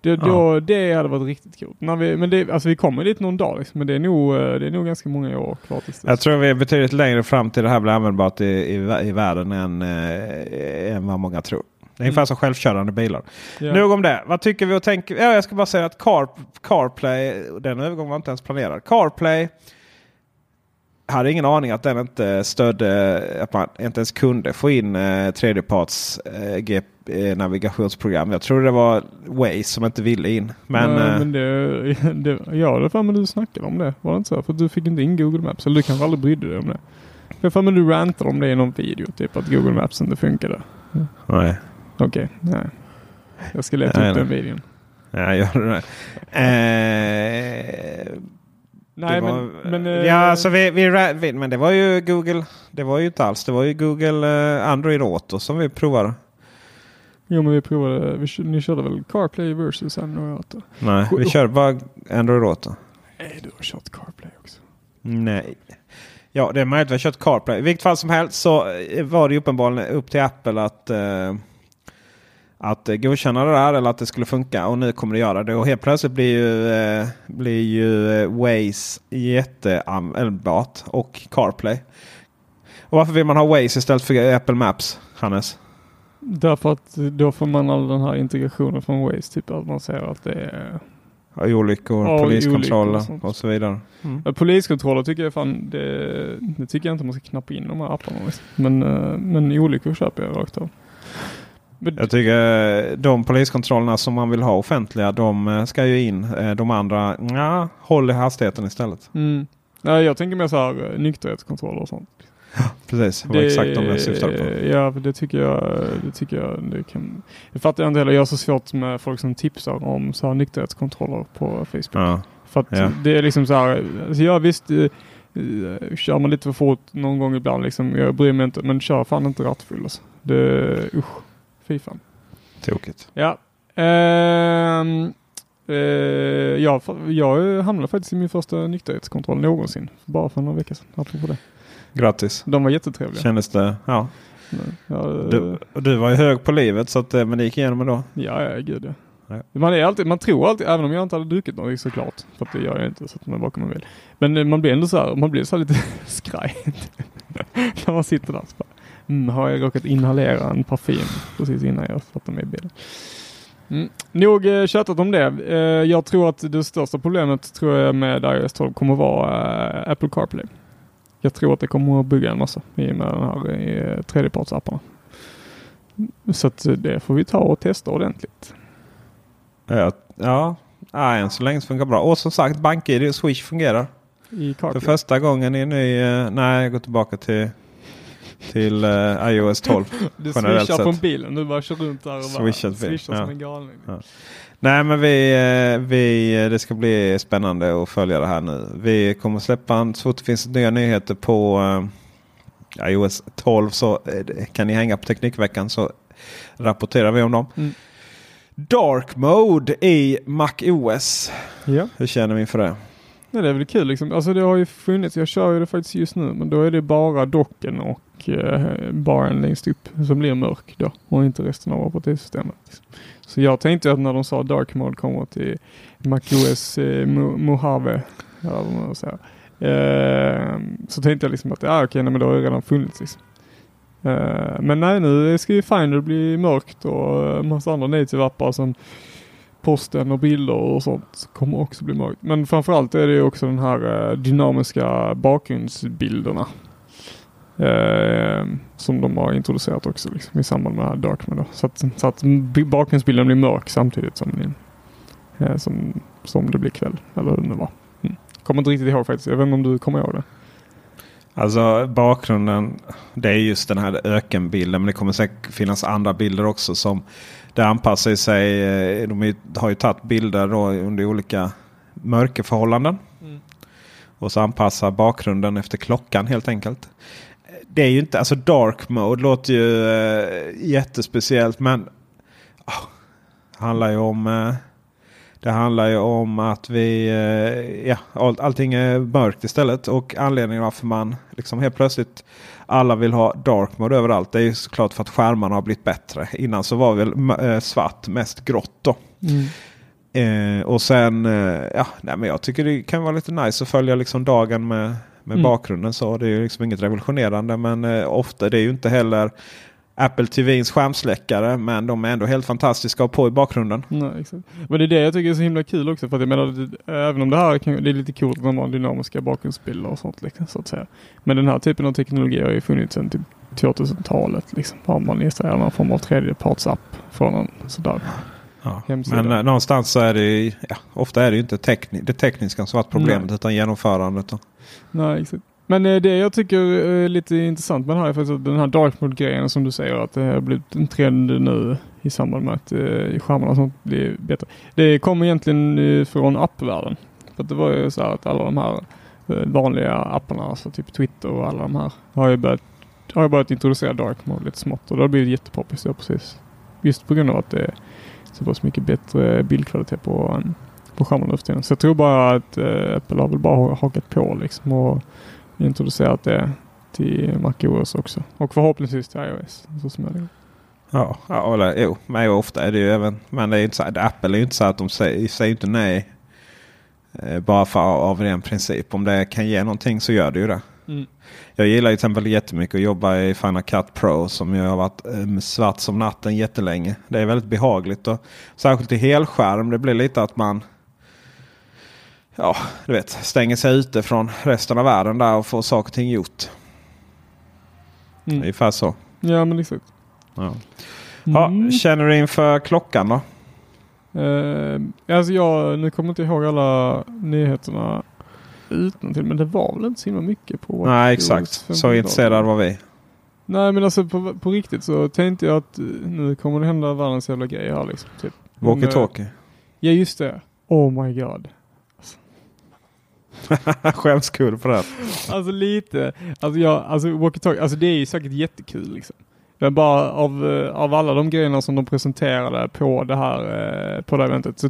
Det, då, det hade varit riktigt coolt. När vi, men det, alltså vi kommer dit någon dag liksom, men det är nog, eh, det är nog ganska många år kvar tills. Jag tror vi är betydligt längre fram till det här blir användbart i, i, i världen än, eh, än vad många tror. Det är ungefär som självkörande bilar. Ja. Nog om det. Vad tycker vi och tänker? Ja, jag ska bara säga att Car, CarPlay, den övergången var inte ens planerad. CarPlay hade ingen aning att den inte stödde, att man inte ens kunde få in eh, tredjeparts eh, eh, navigationsprogram. Jag tror det var Waze som inte ville in. Men, Nej, eh, men det, det, ja, det var för mig du snackade om det. Var det inte så? För du fick inte in Google Maps. Eller du kanske aldrig brydde dig om det. För för mig du rantade om det i någon video. Typ att Google Maps inte funkade. nej. Okej, nej. Jag ska leta Nej, upp den videon. Ja, gör det. Eh, Nej, var, men, men, eh, ja, alltså vi, vi, vi, men det var ju Google. Det var ju inte alls. Det var ju Google eh, Android Auto som vi provade. Jo, men vi provade. Vi, ni körde väl CarPlay versus Android Auto? Nej, vi körde bara Android Auto. Nej, du har kört CarPlay också. Nej. Ja, det är möjligt att vi har kört CarPlay. I vilket fall som helst så eh, var det ju uppenbarligen upp till Apple att, eh, att eh, godkänna det där eller att det skulle funka. Och nu kommer det göra det. Och helt plötsligt blir ju, eh, blir ju eh, Waze jätteanvändbart och CarPlay. Och varför vill man ha Waze istället för Apple Maps, Hannes? Därför att då får man all den här integrationen från Waze. Typ att man ser att det är... Olyckor, Ja, poliskontroller olyckor och och så vidare. Ja, Poliskontroller tycker jag fan, det, det tycker jag inte man ska knappa in de här apparna. Liksom. Men, eh, men olyckor köper jag rakt av. Jag tycker eh, de poliskontrollerna som man vill ha offentliga, de eh, ska ju in. Eh, De andra, ja, håll i hastigheten istället. mm, nej, jag tänker mer så här nykterhetskontroller och sånt. Precis, det var exakt de jag syftade på. Ja, det tycker jag. Det tycker jag det kan. Det fattar jag inte heller. Jag har så svårt med folk som tipsar om så här nykterhetskontroller på Facebook. Ja. För att Ja. det är liksom så här. Alltså ja visst. Kör man lite för fort någon gång ibland liksom. Jag bryr mig inte. Men kör fan inte rattfull alltså. Det, usch. Fy fan. Tokigt. Ja. Ehm, eh, jag, jag hamnade faktiskt i min första nykterhetskontroll någonsin. Bara för några veckor sedan. Apropå det. Grattis. De var jättetrevliga. Kändes det? Ja. Ja, Du, och du var ju hög på livet så att, eh, men det gick igenom ändå. Ja, ja gud ja. Man, är alltid, man tror alltid, även om jag inte hade druckit något såklart, för att det gör jag inte, så att man bakom mig vill. Men eh, man blir ändå så här, man blir så lite skraj. När man sitter där så bara, mm, har jag råkat inhalera en parfym precis innan jag satte mig i bilen. Mm. Nog eh, tjatat om det. Eh, jag tror att det största problemet tror jag med iOS 12 kommer vara eh, Apple CarPlay. Jag tror att det kommer att bygga en massa i och med den här tredjepartsapparna. Så att det får vi ta och testa ordentligt. Ja, ja. ja än så länge så funkar bra. Och som sagt, BankID och Swish fungerar. För första gången i en ny... Nej, jag går tillbaka till, till eh, iOS 12. Du swishar från bilen. Du bara kör runt där och bara Swishat bil, swishar ja. som en galning. Ja. Nej men vi, eh, vi, eh, det ska bli spännande att följa det här nu. Vi kommer släppa en, så fort det finns nya nyheter på eh, iOS 12 så kan ni hänga på Teknikveckan så rapporterar vi om dem. Mm. Dark Mode i Mac OS. Ja. Hur känner vi inför det? ja, det är väl kul liksom. Alltså det har ju funnits, jag kör ju det faktiskt just nu, men då är det bara docken och eh, baren längst upp som blir mörk då och inte resten av operativsystemet. Liksom. Så jag tänkte att när de sa Dark Mode kommer till MacOS eh, Mojave, eller vad man säger, eh, så tänkte jag liksom att ah, okej, nej, men det har ju redan funnits liksom. Eh, men nej, nu ska ju Finder bli mörkt och eh, massa andra native-appar som posten och bilder och sånt kommer också bli mörkt. Men framförallt är det ju också den här eh, dynamiska bakgrundsbilderna. Eh, som de har introducerat också liksom, i samband med det här Dark Mode. då. Så att, så att bakgrundsbilden blir mörk samtidigt som, den, eh, som, som det blir kväll. Eller hur det nu var. Mm. Kommer inte riktigt ihåg faktiskt. Jag vet inte om du kommer ihåg det. Alltså bakgrunden, det är just den här ökenbilden. Men det kommer säkert finnas andra bilder också som det anpassar sig. eh, De har ju tagit bilder då under olika mörkerförhållanden. Och så anpassar bakgrunden efter klockan helt enkelt. Det är ju inte, alltså dark mode låter ju eh, jättespeciellt men ah, handlar ju om eh, det handlar ju om att vi, eh, ja, all, allting är mörkt istället. Och anledningen varför man liksom helt plötsligt alla vill ha dark mode överallt. Det är ju såklart för att skärmarna har blivit bättre. Innan så var väl eh, svart mest grått då. Eh, och sen, eh, ja, nej, men jag tycker det kan vara lite nice att följa liksom dagen med, med Mm. bakgrunden. Så det är ju liksom inget revolutionerande. Men eh, ofta det är ju inte heller Apple TVs skärmsläckare. Men de är ändå helt fantastiska att ha på i bakgrunden. Nej, exakt. Men det är det jag tycker är så himla kul också. För att jag menar, även om det här kan, det är lite coolt när man har dynamiska bakgrundsbilder och sånt. Liksom, så att säga. Men den här typen av teknologi har ju funnits sedan typ 2000-talet. Liksom, har man installerat någon form av tredjepartsapp från en sådär. Ja. Men eh, någonstans så är det ju, ja, ofta är det ju inte tekni det tekniska som varit problemet Nej. utan genomförandet. Då. Nej, exakt. Men eh, det jag tycker är lite intressant med det här är faktiskt att den här dark mode-grejen som du säger att det har blivit en trend nu i samband med att eh, skärmarna och sånt blir bättre. Det kommer egentligen eh, från appvärlden. För att det var ju så här att alla de här eh, vanliga apparna, alltså typ Twitter och alla de här, har ju börjat, har börjat introducera dark mode lite smått och det har blivit jättepoppis precis. Just på grund av att det är så pass mycket bättre bildkvalitet på, på skärmen nu för tiden. Så jag tror bara att eh, Apple har väl bara hakat på liksom och introducerat det till MacOS också. Och förhoppningsvis till iOS. Så som det. Ja, ja eller, jo, men ofta är det ju även. Men det är inte så, Apple är ju inte så att de säger, säger inte nej. Eh, bara för av den princip. Om det kan ge någonting så gör det ju det. Mm. Jag gillar till exempel jättemycket att jobba i Final Cut Pro som ju har varit eh, svart som natten jättelänge. Det är väldigt behagligt. Och, särskilt i helskärm. Det blir lite att man ja, du vet, stänger sig ute från resten av världen där och får saker och ting gjort. Mm. Ungefär så. Ja men exakt. Ja. Ja, Mm. känner du inför klockan då? Eh, alltså jag, nu kommer jag inte ihåg alla nyheterna utantill men det var väl inte så himla mycket på Nej exakt. Så 15 intresserade var vi. Nej men alltså på, på riktigt så tänkte jag att eh, nu kommer det hända världens jävla grej här liksom. Typ. Men, eh, Walkie-talkie. Ja just det. Oh my god. Skämskudde på det. Alltså lite. Alltså, jag, alltså walkie-talkie, alltså det är ju säkert jättekul liksom. Men bara av, eh, av alla de grejerna som de presenterade på det här, på det här eventet så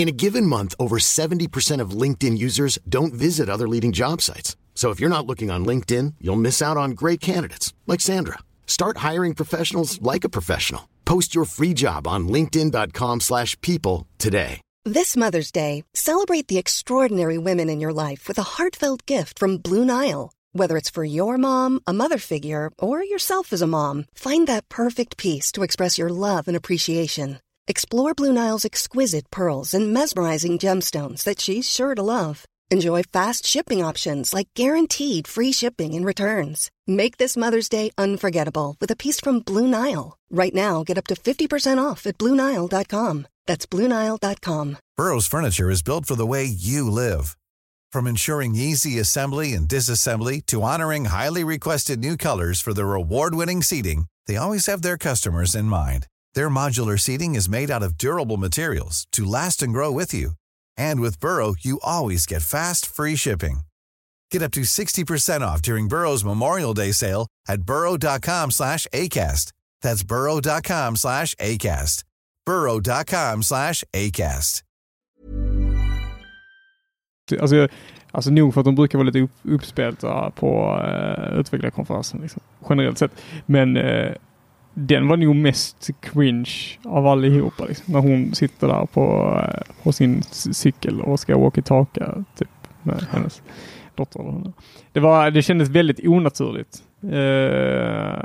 In a given month, over 70% of LinkedIn users don't visit other leading job sites. So if you're not looking on LinkedIn, you'll miss out on great candidates like Sandra. Start hiring professionals like a professional. Post your free job on linkedin.com/people today. This Mother's Day, celebrate the extraordinary women in your life with a heartfelt gift from Blue Nile. Whether it's for your mom, a mother figure, or yourself as a mom, find that perfect piece to express your love and appreciation. Explore Blue Nile's exquisite pearls and mesmerizing gemstones that she's sure to love. Enjoy fast shipping options like guaranteed free shipping and returns. Make this Mother's Day unforgettable with a piece from Blue Nile. Right now, get up to 50% off at BlueNile.com. That's BlueNile.com. Burrow's furniture is built for the way you live. From ensuring easy assembly and disassembly to honoring highly requested new colors for their award-winning seating, they always have their customers in mind. Their modular seating is made out of durable materials to last and grow with you. And with Burrow, you always get fast, free shipping. Get up to 60% off during Burrow's Memorial Day sale at burrow.com slash ACAST. That's burrow.com slash ACAST. burrow.com slash ACAST. Alltså, alltså nog för att de brukar vara lite upp, uppspelta på uh, utvecklarkonferensen liksom, generellt sett. Men uh, den var nog mest cringe av allihopa. Liksom, när hon sitter där på, uh, på sin cykel och ska walkie-talka typ, med hennes dotter. Det, var, det kändes väldigt onaturligt. Uh,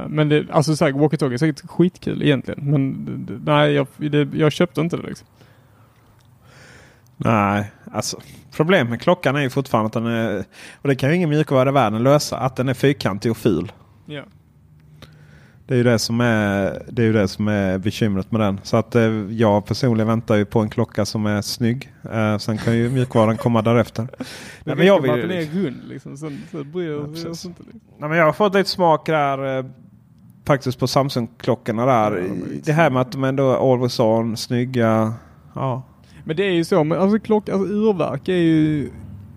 men det, alltså så här, walkie-talkie är säkert skitkul egentligen. Men det, nej, jag, det, jag köpte inte det liksom. Nej, alltså problemet med klockan är ju fortfarande att den är, och det kan ju ingen mjukvara i världen lösa, att den är fyrkantig och ful. Ja. Det är ju det som är, det är, ju det som är bekymret med den. Så att eh, jag personligen väntar ju på en klocka som är snygg. Eh, sen kan ju mjukvaran komma därefter. Nej, men jag, med vill, att den är rund liksom. Sen, sen bryr Ja, vi oss precis. inte. Liksom. Nej, men jag har fått lite smak där. Eh, faktiskt på Samsung-klockorna där. Ja, det här med att de ändå är always on, snygga. Ja. Men det är ju så, men alltså klock, alltså urverk är ju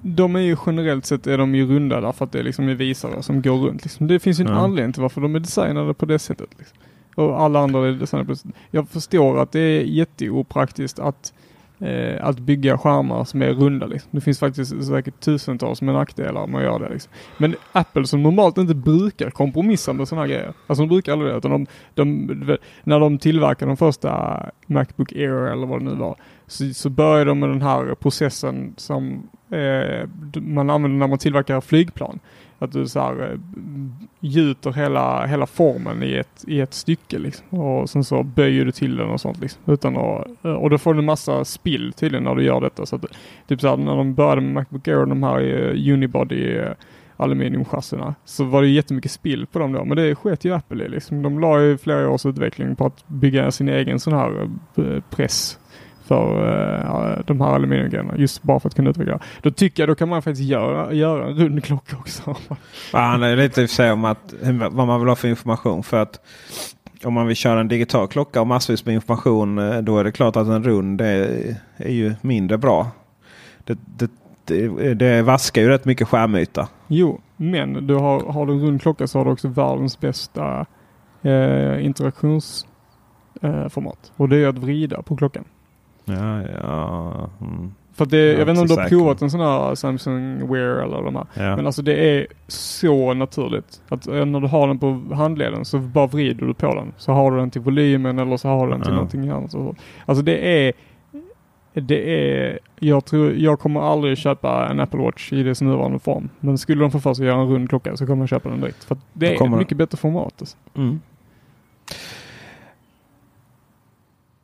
de är ju generellt sett är de ju runda därför att det liksom är visare som går runt. Liksom. Det finns ju en Ja. anledning till varför de är designade på det sättet. Liksom. Och alla andra är designade på det sättet. Jag förstår att det är jätteopraktiskt att, eh, att bygga skärmar som är runda. Liksom. Det finns faktiskt säkert tusentals med nackdelar med att göra det. Liksom. Men Apple som normalt inte brukar kompromissa med sådana grejer. Alltså de brukar aldrig det. Utan de, de, när de tillverkade de första Macbook Air eller vad det nu var så, så börjar de med den här processen som eh, man använder när man tillverkar flygplan. Att du så här, eh, gjuter hela, hela formen i ett, i ett stycke liksom. Och sen så böjer du till den och sånt liksom. Utan att, eh, och då får du en massa spill tydligen när du gör detta. Så att, typ så här, när de började med Macbook Air, de här eh, Unibody eh, aluminiumchassina så var det jättemycket spill på dem då. Men det sket ju Apple i liksom. De la ju flera års utveckling på att bygga sin egen sån här press för uh, de här aluminiumgrejerna just bara för att kunna utveckla. Då tycker jag då kan man faktiskt göra, göra en rund klocka också. Ja, Han är lite i och för sig om att, vad man vill ha för information. För att om man vill köra en digital klocka och massvis med information eh, då är det klart att en rund är, är ju mindre bra. Det, det, det, det vaskar ju rätt mycket skärmyta. Jo, men du har, har du en rund klocka så har du också världens bästa eh, interaktionsformat. och det är att vrida på klockan. Ja, ja. Mm. För det, Jag jag vet inte om du har provat en sån här Samsung Wear eller de här. Ja. Men alltså det är så naturligt. Att eh, när du har den på handleden så bara vrider du på den. Så har du den till volymen eller så har du den till Ja. någonting annat. Alltså det är det är, jag tror, jag kommer aldrig köpa en Apple Watch i dess nuvarande form. Men skulle de få för sig att göra en rund klocka så kommer jag köpa den direkt. För det är ett mycket bättre format. Alltså. Mm.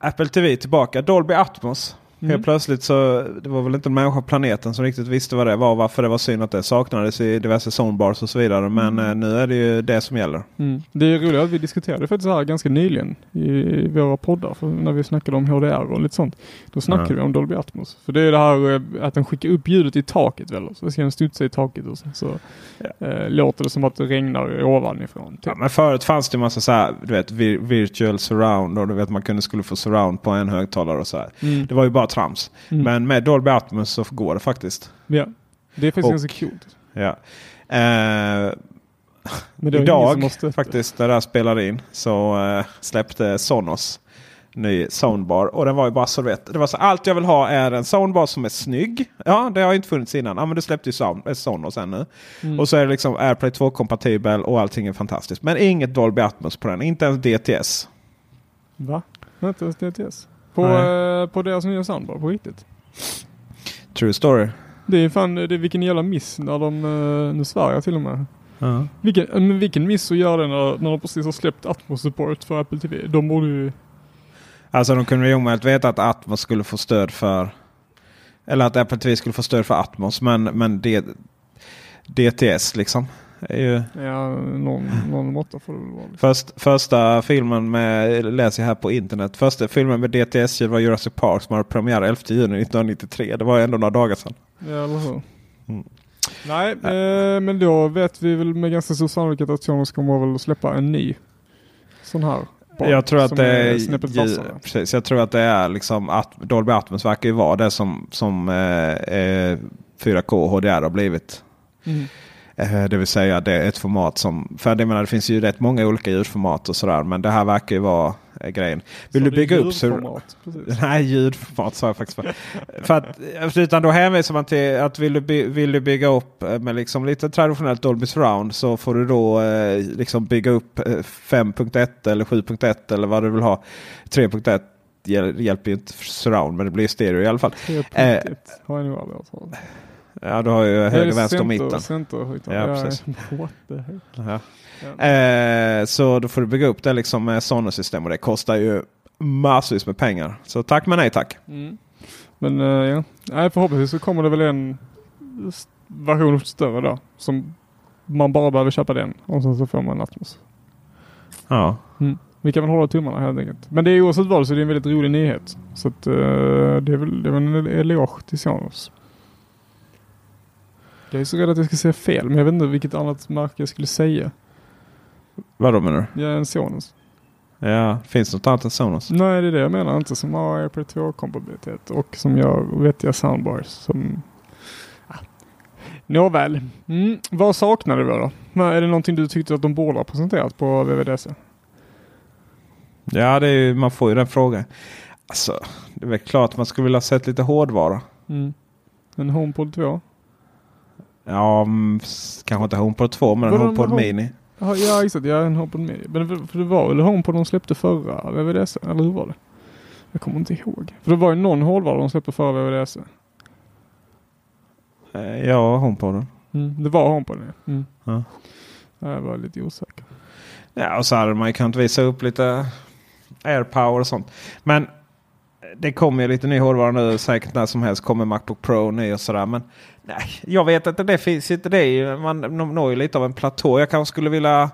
Apple TV tillbaka. Dolby Atmos. Mm. Helt plötsligt så det var väl inte en människa på planeten som riktigt visste vad det var. Varför det var synd att det saknades i diverse soundbars och så vidare. Men eh, nu är det ju det som gäller. Mm. Det är roligt att vi diskuterade faktiskt här ganska nyligen i våra poddar. När vi snackade om HDR och lite sånt. Då snackade Ja. vi om Dolby Atmos. För det är det här eh, att den skickar upp ljudet i taket väl. Så ska den studsa i taket och sen så eh, låter det som att det regnar ovanifrån. Typ. Ja, men förut fanns det en massa så här, du vet, vir- virtual surround och du vet man kunde skulle få surround på en högtalare och så här. Mm. Det var ju bara trams. Mm. Men med Dolby Atmos så går det faktiskt. Ja. Det är faktiskt Och- ganska coolt. Ja. Eh, idag faktiskt när det här spelade in så eh, släppte Sonos ny soundbar. Och den var ju bara så vet. Det var så allt jag vill ha är en soundbar som är snygg. Ja, det har inte funnits innan. Ja, men det släppte ju sound, eh, Sonos ännu. Mm. Och så är det liksom AirPlay 2 kompatibel och allting är fantastiskt. Men inget Dolby Atmos på den. Inte ens DTS. Va? Inte ens DTS? På, eh, på deras nya soundbar på riktigt? True story. Det är fan, det är vilken jävla miss när de, eh, nu svär jag till och med. Ja. Vilken, eh, men vilken miss att göra det när, när de precis har släppt Atmos support för Apple TV. De borde ju... Alltså de kunde ju omöjligt veta att Atmos skulle få stöd för... Eller att Apple TV skulle få stöd för Atmos. Men, men D, DTS liksom. Är ju, Ja, någon, någon måtta får det vara. liksom. först, första filmen med, läser jag här på internet. Första filmen med DTS-ljud var Jurassic Park som hade premiär 11 juni 1993. Det var ändå några dagar sedan. Ja, eller hur? Mm. Nej, eh, men då vet vi väl med ganska stor sannolikhet att Sonos kommer väl att släppa en ny sån här. Jag tror att det är, vassare. precis, jag tror att det är liksom att Dolby Atmos verkar ju vara det som, som eh, eh, 4K HDR har blivit. Mm. Eh, Det vill säga det är ett format som, för jag menar det finns ju rätt många olika ljudformat och sådär. Men det här verkar ju vara eh, grejen. Vill Så du bygga upp så... Nej, ljudformat sa jag faktiskt. För, för att, utan då hänvisar man till att vill du, by, vill du bygga upp eh, med liksom lite traditionellt Dolby Surround så får du då eh, liksom bygga upp eh, 5.1 eller 7.1 eller vad du vill ha. 3.1 hjäl- hjälper ju inte surround men det blir stereo i alla fall. 3.1 har jag nog Ja, du har ju Är höger, vänster och center- mitten. centerhögtalare? Ja, Ja, precis. Ja. Ja. Eh, så då får du bygga upp det liksom med Sonos-system och det kostar ju massvis med pengar. Så tack men nej tack. Mm. Men eh, ja, Nej, förhoppningsvis så kommer det väl en version större då. Som man bara behöver köpa den och sen så får man Atmos. Ja. Mm. Vi kan väl hålla tummarna helt enkelt. Men det är oavsett vad så är det en väldigt rolig nyhet. Så att, eh, det är väl det är väl en eloge till Sonos. Jag är så rädd att jag ska säga fel, men jag vet inte vilket annat märke jag skulle säga. Vadå menar Jag är en Sonos. du? Ja, finns det något annat än Sonos? Nej, det är det jag menar. Inte som har AirPlay 2-kompatibilitet och som gör vettiga soundbars. Som... Ah. Nåväl. Mm. Vad saknar du då? Är det någonting du tyckte att de borde ha presenterat på VVDC? Ja, det är, ju- man får ju den frågan. Alltså, det är väl klart att man skulle vilja ha sett lite hårdvara. Mm. En HomePod 2? Ja, mm, kanske inte HomePod 2 men en HomePod Mini. Ja, exakt. Ja, en HomePod Mini. Men för, det var väl HomePod de släppte förra VVDC? Eller hur var det? Jag kommer inte ihåg. För det var ju någon hårdvara de släppte förra VVDC. Eh, Ja, HomePoden. Mm. Det var HomePod ja. Mm. Ja. Ja, Jag var lite osäker. Ja, och så hade man ju kunnat visa upp lite AirPower och sånt. Men det kommer ju lite ny hårdvara nu. Säkert när som helst kommer Macbook Pro ny och sådär. Men nej, jag vet inte. Det finns inte. Det är ju, man når ju lite av en platå. Jag kanske skulle vilja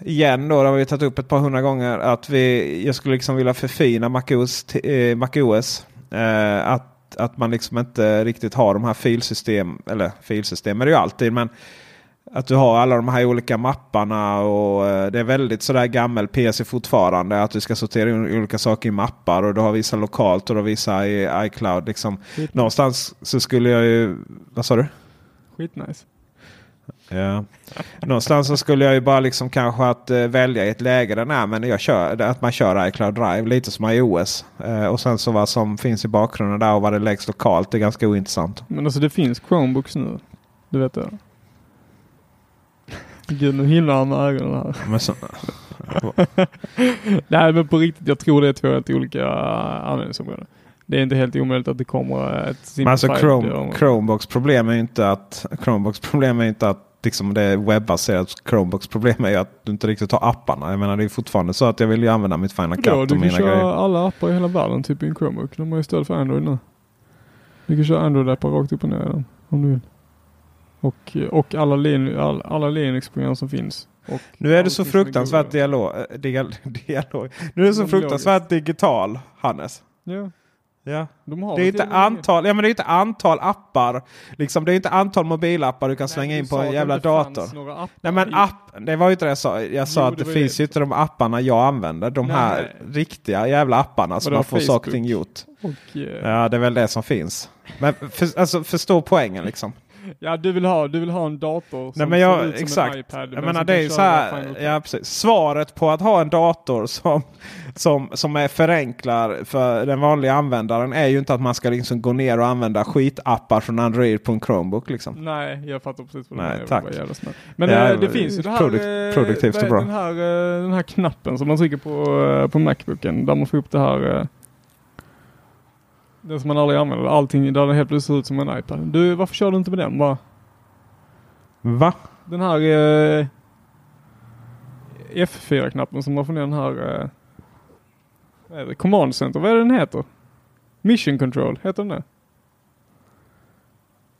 igen då, det har vi tagit upp ett par hundra gånger, att vi, jag skulle liksom vilja förfina MacOS. Eh, MacOS eh, att, att man liksom inte riktigt har de här filsystem, eller filsystem är det ju alltid, men att du har alla de här olika mapparna och eh, det är väldigt sådär gammel PC fortfarande. Att du ska sortera in olika saker i mappar och du har vissa lokalt och du har vissa i iCloud. Liksom. Någonstans så skulle jag ju... Vad sa du? Skitnice. Ja. Någonstans så skulle jag ju bara liksom kanske att eh, välja i ett läge där nej, men jag kör, att man kör iCloud Drive lite som iOS. Eh, och sen så vad som finns i bakgrunden där och vad det läggs lokalt är ganska ointressant. Men alltså det finns Chromebooks nu. Du vet det? Gud nu himlar han med ögonen här. Men så, Nej men på riktigt, jag tror det är två helt olika användningsområden. Det är inte helt omöjligt att det kommer ett Men alltså Chrome, Chromebox problem är ju inte att Chromebox problem är inte att liksom det är webbaserat. Chromebox problem är ju att du inte riktigt har apparna. Jag menar det är fortfarande så att jag vill ju använda mitt Final Cut Vadå, och du kan mina köra grejer. alla appar i hela världen typ i en Chromebook. De har ju stöd för Android nu. Du kan köra Android-appar rakt upp och ner om du vill. Och, och alla, Lin, all, alla Linux-program som finns. Nu är det så fruktansvärt dialog, eh, dial, dialog. Nu är det så fruktansvärt digital, Hannes. Ja. Ja. De har Det är inte antal, ja, men det är inte antal appar. Liksom, det är inte antal mobilappar du kan Nej, slänga du in på en jävla dator. Nej men app, det var ju inte det jag sa. Jag sa Jo, att det det, finns ju inte de apparna jag använder. De Nej. här riktiga jävla apparna som man får saker och ting gjort. Och, eh, Ja det är väl det som finns. Men för, alltså, förstå poängen liksom. Ja, du vill, ha, du vill ha en dator som Nej, men jag, ser ut som exakt. en iPad. jag men menar det är så här. Ja, precis. Svaret på att ha en dator som, som, som är förenklar för den vanliga användaren är ju inte att man ska liksom gå ner och använda skitappar från Android på en Chromebook. Liksom. Nej, jag fattar precis vad du menar. Tack. Men Ja, eh, det finns ju det här, produk- eh, produktivt och bra. Den här, eh, den här knappen som man trycker på, på Macbooken där man får upp det här. Den som man aldrig använder. Allting där det helt plötsligt ser ut som en iPad. Du, varför kör du inte med den bara? Va? Den här eh, F4-knappen som man får ner den här eh, vad är det? Command Center. Vad är det den heter? Mission Control, heter den det?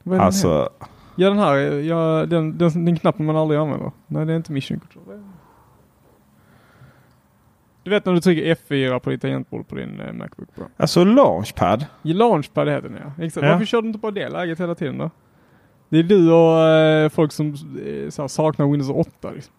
Vad är den? Alltså. Ja den här, ja, den, den, den knappen man aldrig använder. Nej det är inte mission control. Du vet när du trycker F4 på ditt tangentbord på din eh, Macbook Pro. Alltså Launchpad. Ja, Launchpad heter den ja. Exakt. Ja. Varför kör du inte på det läget hela tiden då? Det är du och eh, folk som eh, saknar Windows 8 liksom.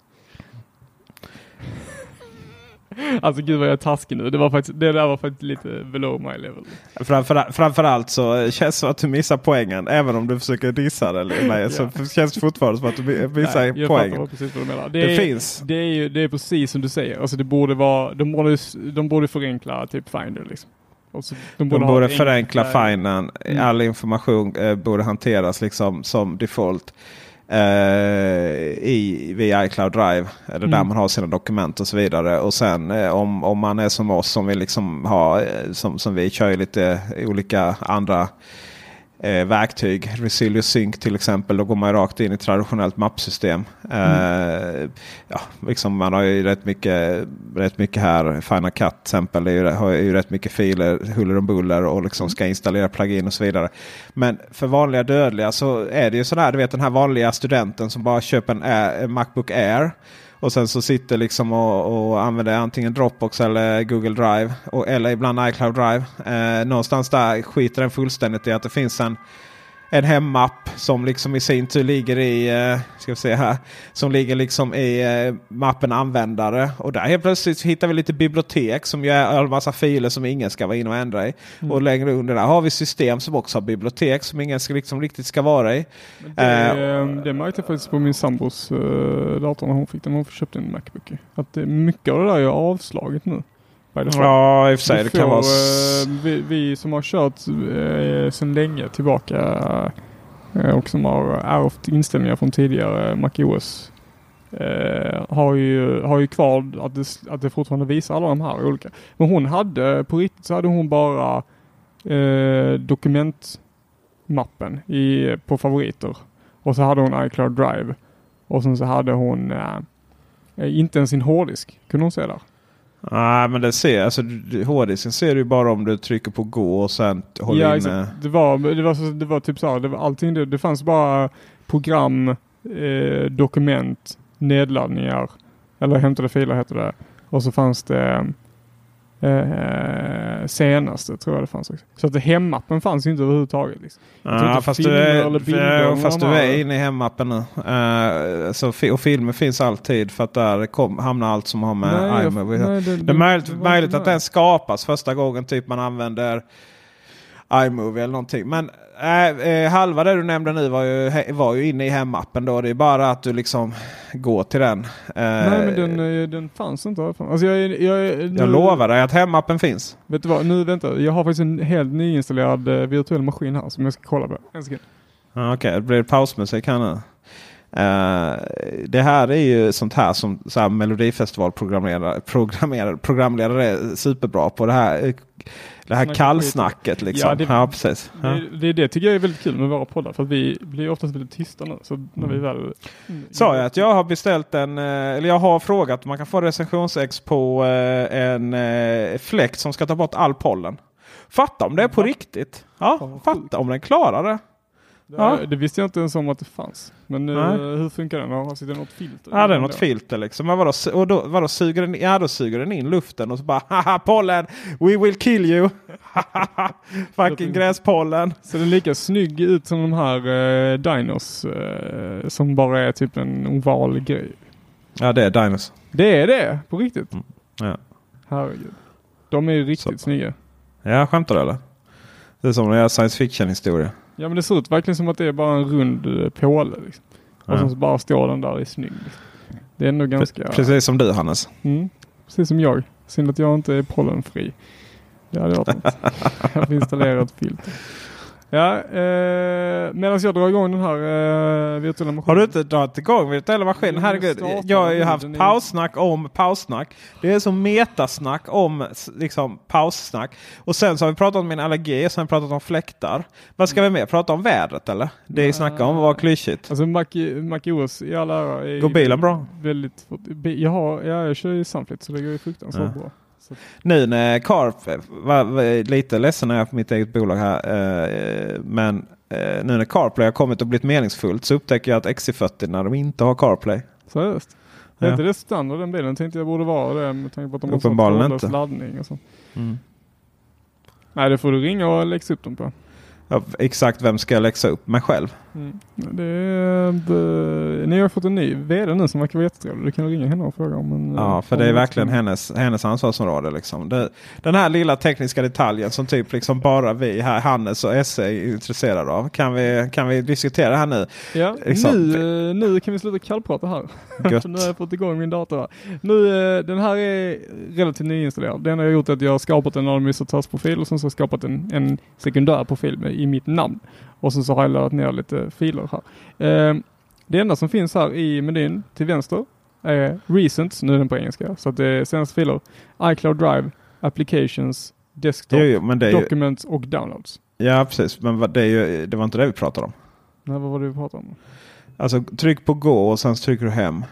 Alltså gud vad jag är taskig nu. Det, var faktiskt, det där var faktiskt lite below my level. Framför, framförallt så känns det som att du missar poängen. Även om du försöker dissa det eller mig. Så känns det fortfarande som att du missar Nej, poängen. precis vad du menar. Det, är, finns. Det är, ju, det är precis som du säger. Alltså det borde vara, de borde, de borde förenkla typ Finder liksom. Så- De borde ett förenkla enklare- finen. Mm. All information eh, borde hanteras liksom som default. Eh, i, via iCloud Drive. Eller där Mm. man har sina dokument och så vidare. Och sen eh, om, om man är som oss som vill liksom ha, eh, som, som vi kör lite olika andra eh, verktyg. Resilio Sync till exempel. Då går man rakt in i traditionellt mappsystem. Eh, ja, liksom man har ju rätt mycket, rätt mycket här. Final Cut till exempel är ju, har ju rätt mycket filer, huller och buller och liksom ska installera plugin och så vidare. Men för vanliga dödliga så är det ju sådär, du vet den här vanliga studenten som bara köper en, Air, en Macbook Air. Och sen så sitter liksom och, och använder antingen Dropbox eller Google Drive. Och, eller ibland iCloud Drive. Eh, någonstans där skiter den fullständigt i att det finns en en hemapp som liksom i sin tur ligger i, eh, ska vi se här, som ligger liksom i eh, mappen användare. Och där helt plötsligt hittar vi lite bibliotek som gör en massa filer som ingen ska vara inne och ändra i. Mm. Och längre under där har vi system som också har bibliotek som ingen ska, liksom riktigt ska vara i. Det, Eh, det märkte jag faktiskt på min sambos uh, dator när hon fick den. Hon köpte en Macbook. Att det, mycket av det där är avslaget nu. Ja, i och för sig. Det kan vara... eh, vi, vi som har kört uh, sedan länge tillbaka eh, och som har ärvt inställningar från tidigare MacOS eh, har, ju, har ju kvar att det, att det fortfarande visar alla de här olika. Men hon hade, på riktigt så hade hon bara eh, dokumentmappen i, på favoriter. Och så hade hon iCloud Drive. Och sen så hade hon eh, eh, inte ens sin hårddisk kunde hon se där. Nej, men det ser, alltså, hårddisken ser du ju bara om du trycker på gå och sen håller ja, inne. exakt. Det var, det var, det var typ så här, det var allting det, det fanns bara program, eh, dokument, nedladdningar eller hämtade filer heter det. Och så fanns det eh, senaste tror jag det fanns också. Så att hemappen fanns ju inte överhuvudtaget. Liksom. Ja, inte fast du är, fast du är inne i hemappen nu. Eh, så, och filmer finns alltid för att där kom, hamnar allt som har med Nej, iMovie. nej, det- det, det- är möjligt, det möjligt att den skapas första gången typ man använder iMovie eller någonting. Men äh, eh, halva det du nämnde nu var ju, var ju inne i hemappen då. Det är bara att du liksom går till den. Eh, Nej men den, eh, den fanns inte. Alltså jag, jag, är- nu- jag lovar dig att hemappen finns. Vet du vad, nu vänta. Jag har faktiskt en helt nyinstallerad virtuell maskin här som jag ska kolla på. En sekund. Okej, det blir pausmusik här nu. Eh, det här är ju sånt här som så här Melodifestivalprogramledare programmerare, programledare är superbra på. Det här, det här kallsnacket liksom. Ja, Ja, det- precis. Ja. Det, det, det tycker jag är väldigt kul med våra poddar för att vi blir oftast väldigt tysta nu. Så när vi väl... Mm. Sa jag att jag har beställt en, eh, eller jag har frågat om man kan få recensionsex på eh, en eh, fläkt som ska ta bort all pollen. Fatta om det är på riktigt. Ja, fatta om den klarar det. Ja. Det, det visste jag inte ens om att det fanns. Men eh, Nej. hur funkar den? Har sitter det något filter? Ja, det är något filter liksom. Men vadå, och då, vadå suger den, ja, då suger den in luften och så bara haha pollen, we will kill you. Fucking gräspollen. Så den är lika snygg ut som de här eh, dinos eh, som bara är typ en oval grej. Ja det är Dinos. Det är det, på riktigt. Ja. Herregud. De är ju riktigt snygga. Ja, skämtar du eller? Det är som gör science fiction historia. Ja men det ser ut verkligen som att det är bara en rund eh, påle. Liksom. Och Ja. sen så bara står den där i snygg. Liksom. Det är ändå ganska... Precis som du Hannes. Mm, precis som jag. Synd att jag inte är pollenfri. Det hade varit något. Jag har installerat filter. Ja, eh, medan jag drar igång den här eh, virtuella maskinen. Har du inte dragit igång virtuella maskinen? Herregud. Jag har ju haft paussnack om paussnack. Det är som metasnack om liksom paussnack. Och sen så har vi pratat om min allergi. Sen har vi pratat om fläktar. Vad ska vi mer prata om? Vädret eller? Det är snacka om var klyschigt. Alltså Mac, MacOS i alla ära är Går bilen bra? Väldigt Jag, har, ja, jag kör ju Sunflit så det går ju fruktansvärt Ja. bra. Så, Nu när Carp, var, var lite ledsen när jag är på mitt eget bolag här. Eh, men eh, nu när CarPlay har kommit och blivit meningsfullt så upptäcker jag att XC40 när de inte har CarPlay. seriöst. Är Ja. inte det standard den bilen? Tänkte jag borde vara det med tanke på att de har laddning och sånt. Mm. Nej, det får du ringa och läxa upp dem på. Ja, exakt vem ska jag läxa upp? Mig själv? Mm. Det det, ni har fått en ny VD nu som verkar vara jättetrevlig. Du kan ringa henne och fråga om en... Ja, för det är verkligen hennes, hennes ansvarsområde. Liksom. Det, den här lilla tekniska detaljen som typ liksom bara vi här, Hannes och SE är intresserade av. Kan vi, kan vi diskutera här nu? Ja, Liksom. nu, eh, nu kan vi sluta kallprata här. Nu har jag fått igång min dator här. Nu, eh, den här är relativt nyinstallerad. Det enda jag har gjort är att jag har skapat en administratörsprofil och sen så skapat en, en sekundär profil med, i mitt namn. Och sen så har jag laddat ner lite filer här. Eh, det enda som finns här i menyn till vänster är Recent, nu är den på engelska, så att det är senaste filer. iCloud Drive, Applications, Desktop, Jo, ju, Documents och Downloads. ja, precis. Men det, är ju, det var inte det vi pratade om. Nej, vad var det vi pratade om? Alltså tryck på gå och sen trycker du hem.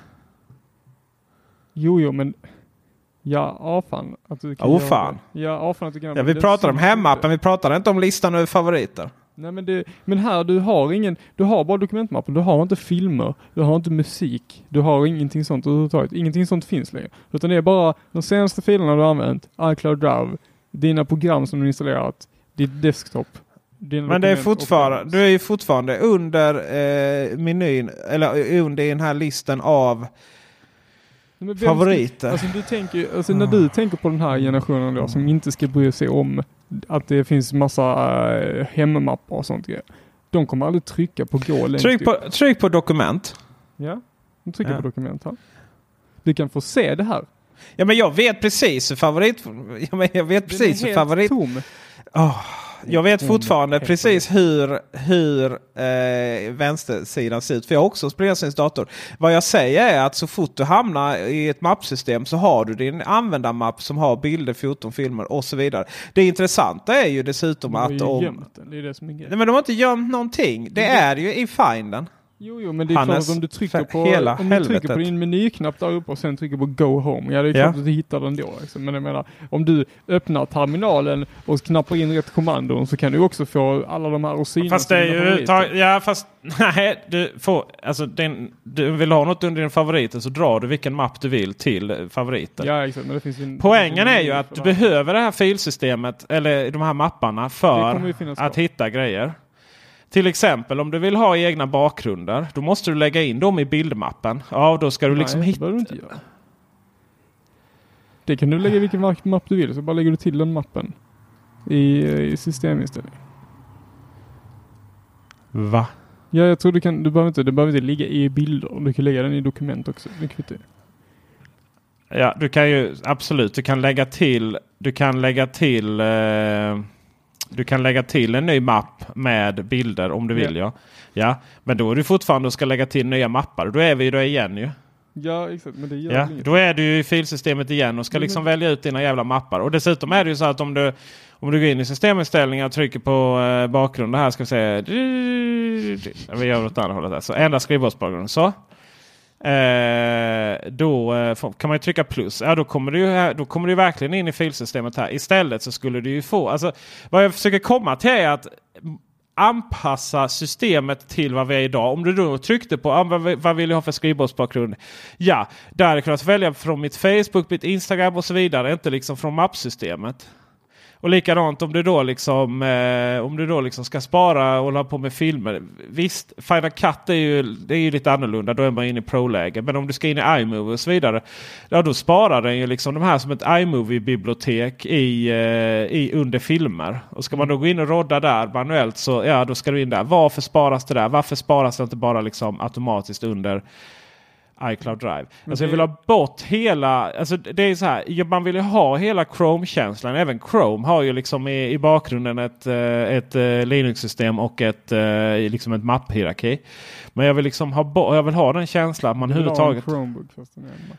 Jo, jo, men ja, ja fan. Att du kan Åh, göra fan. det. Ja, fan att du kan Ja, vi pratar om hemappen. Vi pratar inte om listan över favoriter. Nej men, det, men här du har ingen, du har bara dokumentmappen, du har inte filmer, du har inte musik, du har ingenting sånt överhuvudtaget. Ingenting sånt finns längre. Utan det är bara de senaste filerna du har använt, iCloud Drive, dina program som du installerat, ditt desktop. Men det är fortfarande, du är ju fortfarande under eh, menyn, eller under den här listan av Men vem ska- favoriter. Alltså, du tänker, alltså när du tänker på den här generationen då som inte ska bry sig om att det finns massa äh, hemmappar och sånt grejer. De kommer aldrig trycka på gå längst Tryck upp. på, tryck på dokument. Ja, de trycker Ja. på dokument här. Du kan få se det här. Ja men jag vet precis hur favorit... Ja, men jag vet precis hur favorit... tom. Åh, jag vet fortfarande precis hur, hur eh, vänstersidan ser ut. För jag har också en spelsynsdator. Vad jag säger är att så fort du hamnar i ett mappsystem så har du din användarmapp som har bilder, foton, filmer och så vidare. Det intressanta är ju dessutom De har att ju om... gömt den, det är det som är grejen. Nej men de har inte gömt någonting. Det är ju i finden. Jo, jo, men det är Hannes, klart att om du trycker på, hela om du trycker på din menyknapp där uppe och sen trycker på Go Home, ja det är Ja. klart att du hittar den då. Liksom. Men jag menar, om du öppnar terminalen och knappar in rätt kommandon så kan du också få alla de här och synas Fast det är ju... Ta, ja fast nej, du får... Alltså din, du vill ha något under din favoriter så drar du vilken mapp du vill till favoriten. Ja, exakt. Men det finns en, Poängen är ju att du behöver det här filsystemet eller de här mapparna för att hitta grejer. Till exempel om du vill ha egna bakgrunder. Då måste du lägga in dem i bildmappen. Ja, då ska du liksom Nej, det hitta... du inte göra. Det kan du lägga i vilken mapp- du vill, så bara lägger du till den mappen i, i systeminställning. Va? Ja, jag tror du kan, du behöver inte, det behöver inte ligga i bilder. Du kan lägga den i dokument också. Det kvittar. Ja, du kan ju absolut. Du kan lägga till. Du kan lägga till. Eh, du kan lägga till en ny mapp med bilder om du vill. Ja. Ja, men då är du fortfarande och ska lägga till nya mappar. Då är vi ju då igen ju. Ja, exakt. Men det gör Ja, inget. då är du ju i filsystemet igen och ska liksom välja ut dina jävla mappar. Och dessutom är det ju så att om du, om du går in i systeminställningar och trycker på eh, bakgrunden här ska vi säga. Vi gör åt andra hållet här. Så ändra skrivbordsbakgrunden. Så. Eh, då eh, kan man ju trycka plus. Ja, då kommer, du här- då kommer du verkligen in i filsystemet här. Istället så skulle du ju få. Alltså, vad jag försöker komma till är att anpassa systemet till vad vi är idag. Om du då tryckte på ah, vad, vad vill jag ha för skrivbordsbakgrund? Ja, där hade jag kunnat välja från mitt Facebook, mitt Instagram och så vidare. Inte liksom från mappsystemet. Och likadant om du då liksom eh, om du då liksom ska spara och hålla på med filmer. Visst, Final Cut är ju, det är ju lite annorlunda. Då är man inne i pro-läge. Men om du ska in i iMovie och så vidare. Ja, då sparar den ju liksom de här som ett iMovie-bibliotek i, eh, i under filmer. Och ska man då gå in och rodda där manuellt så ja, då ska du in där. Varför sparas det där? Varför sparas det inte bara liksom automatiskt under iCloud Drive. Alltså jag vill ha bort hela, alltså det är så här, man vill ju ha hela Chrome-känslan. Även Chrome har ju liksom i, i bakgrunden ett, eh, ett eh, Linux-system och ett, eh, liksom ett mapphierarki. Men jag vill liksom ha, jag vill ha den känslan att man överhuvudtaget...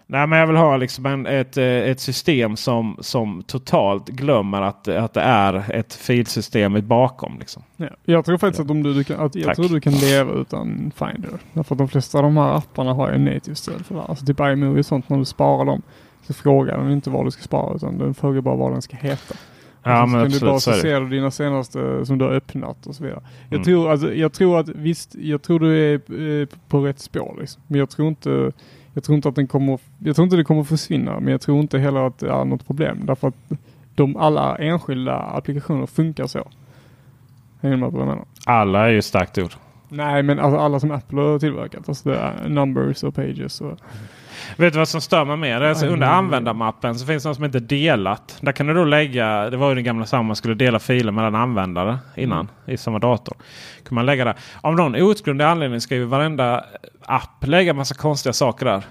Nej men jag vill ha liksom en, ett, eh, ett system som, som totalt glömmer att, att det är ett filsystem bakom. Liksom. Ja. Jag tror faktiskt att, om du, du kan, att jag Tack. tror du kan leva utan Finder. Därför att de flesta av de här apparna har ju native stöd för det. Alltså typ iMovie och sånt när du sparar dem så frågar den inte vad du ska spara utan den frågar bara vad den ska heta. Ja, Och så kan absolut, du dina senaste som du har öppnat och så vidare. Jag, Mm. tror, alltså, jag tror att visst, jag tror du är eh, på rätt spår liksom. Men jag tror inte jag tror inte att den kommer, jag tror inte det kommer försvinna men jag tror inte heller att det är något problem därför att de alla enskilda applikationer funkar så. Hänger med på vad jag menar? Alla är ju starkt ord. Nej, men alltså alla som Apple har tillverkat. Alltså det är numbers och pages och... Vet du vad som stör mig mer? Alltså under användarmappen så finns det något som heter delat. Där kan du då lägga, det var ju den gamla samma, man skulle dela filer mellan användare innan Mm. i samma dator. Kan man lägga där. Av någon outgrundlig anledning ska ju varenda app lägga massa konstiga saker där.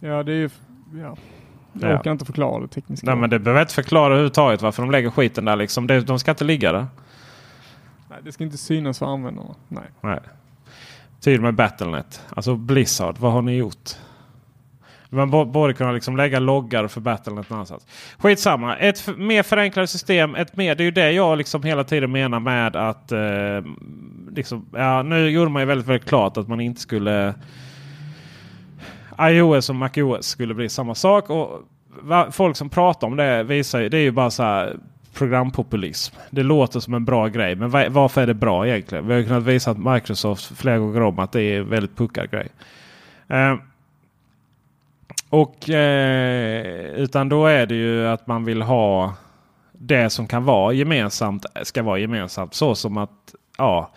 Ja, det är ju... Ja. Jag Ja. orkar inte förklara det tekniska. Nej men det behöver jag inte förklara överhuvudtaget varför de lägger skiten där liksom. De ska inte ligga där. Nej, det ska inte synas för användarna. Nej. Nej. Till med Battlenet. Alltså Blizzard, vad har ni gjort? Man borde kunna liksom lägga loggar för Battlenet någonstans. Skitsamma. Ett mer förenklat system. Ett mer, det är ju det jag liksom hela tiden menar med att... Eh, liksom, ja, nu gjorde man ju väldigt, väldigt klart att man inte skulle... iOS och MacOS skulle bli samma sak. Och va, folk som pratar om det visar ju, det är ju bara så här programpopulism. Det låter som en bra grej. Men varför är det bra egentligen? Vi har ju kunnat visa att Microsoft flera gånger om att det är en väldigt puckad grej. Eh, och eh, utan då är det ju att man vill ha det som kan vara gemensamt ska vara gemensamt. Så som att ja,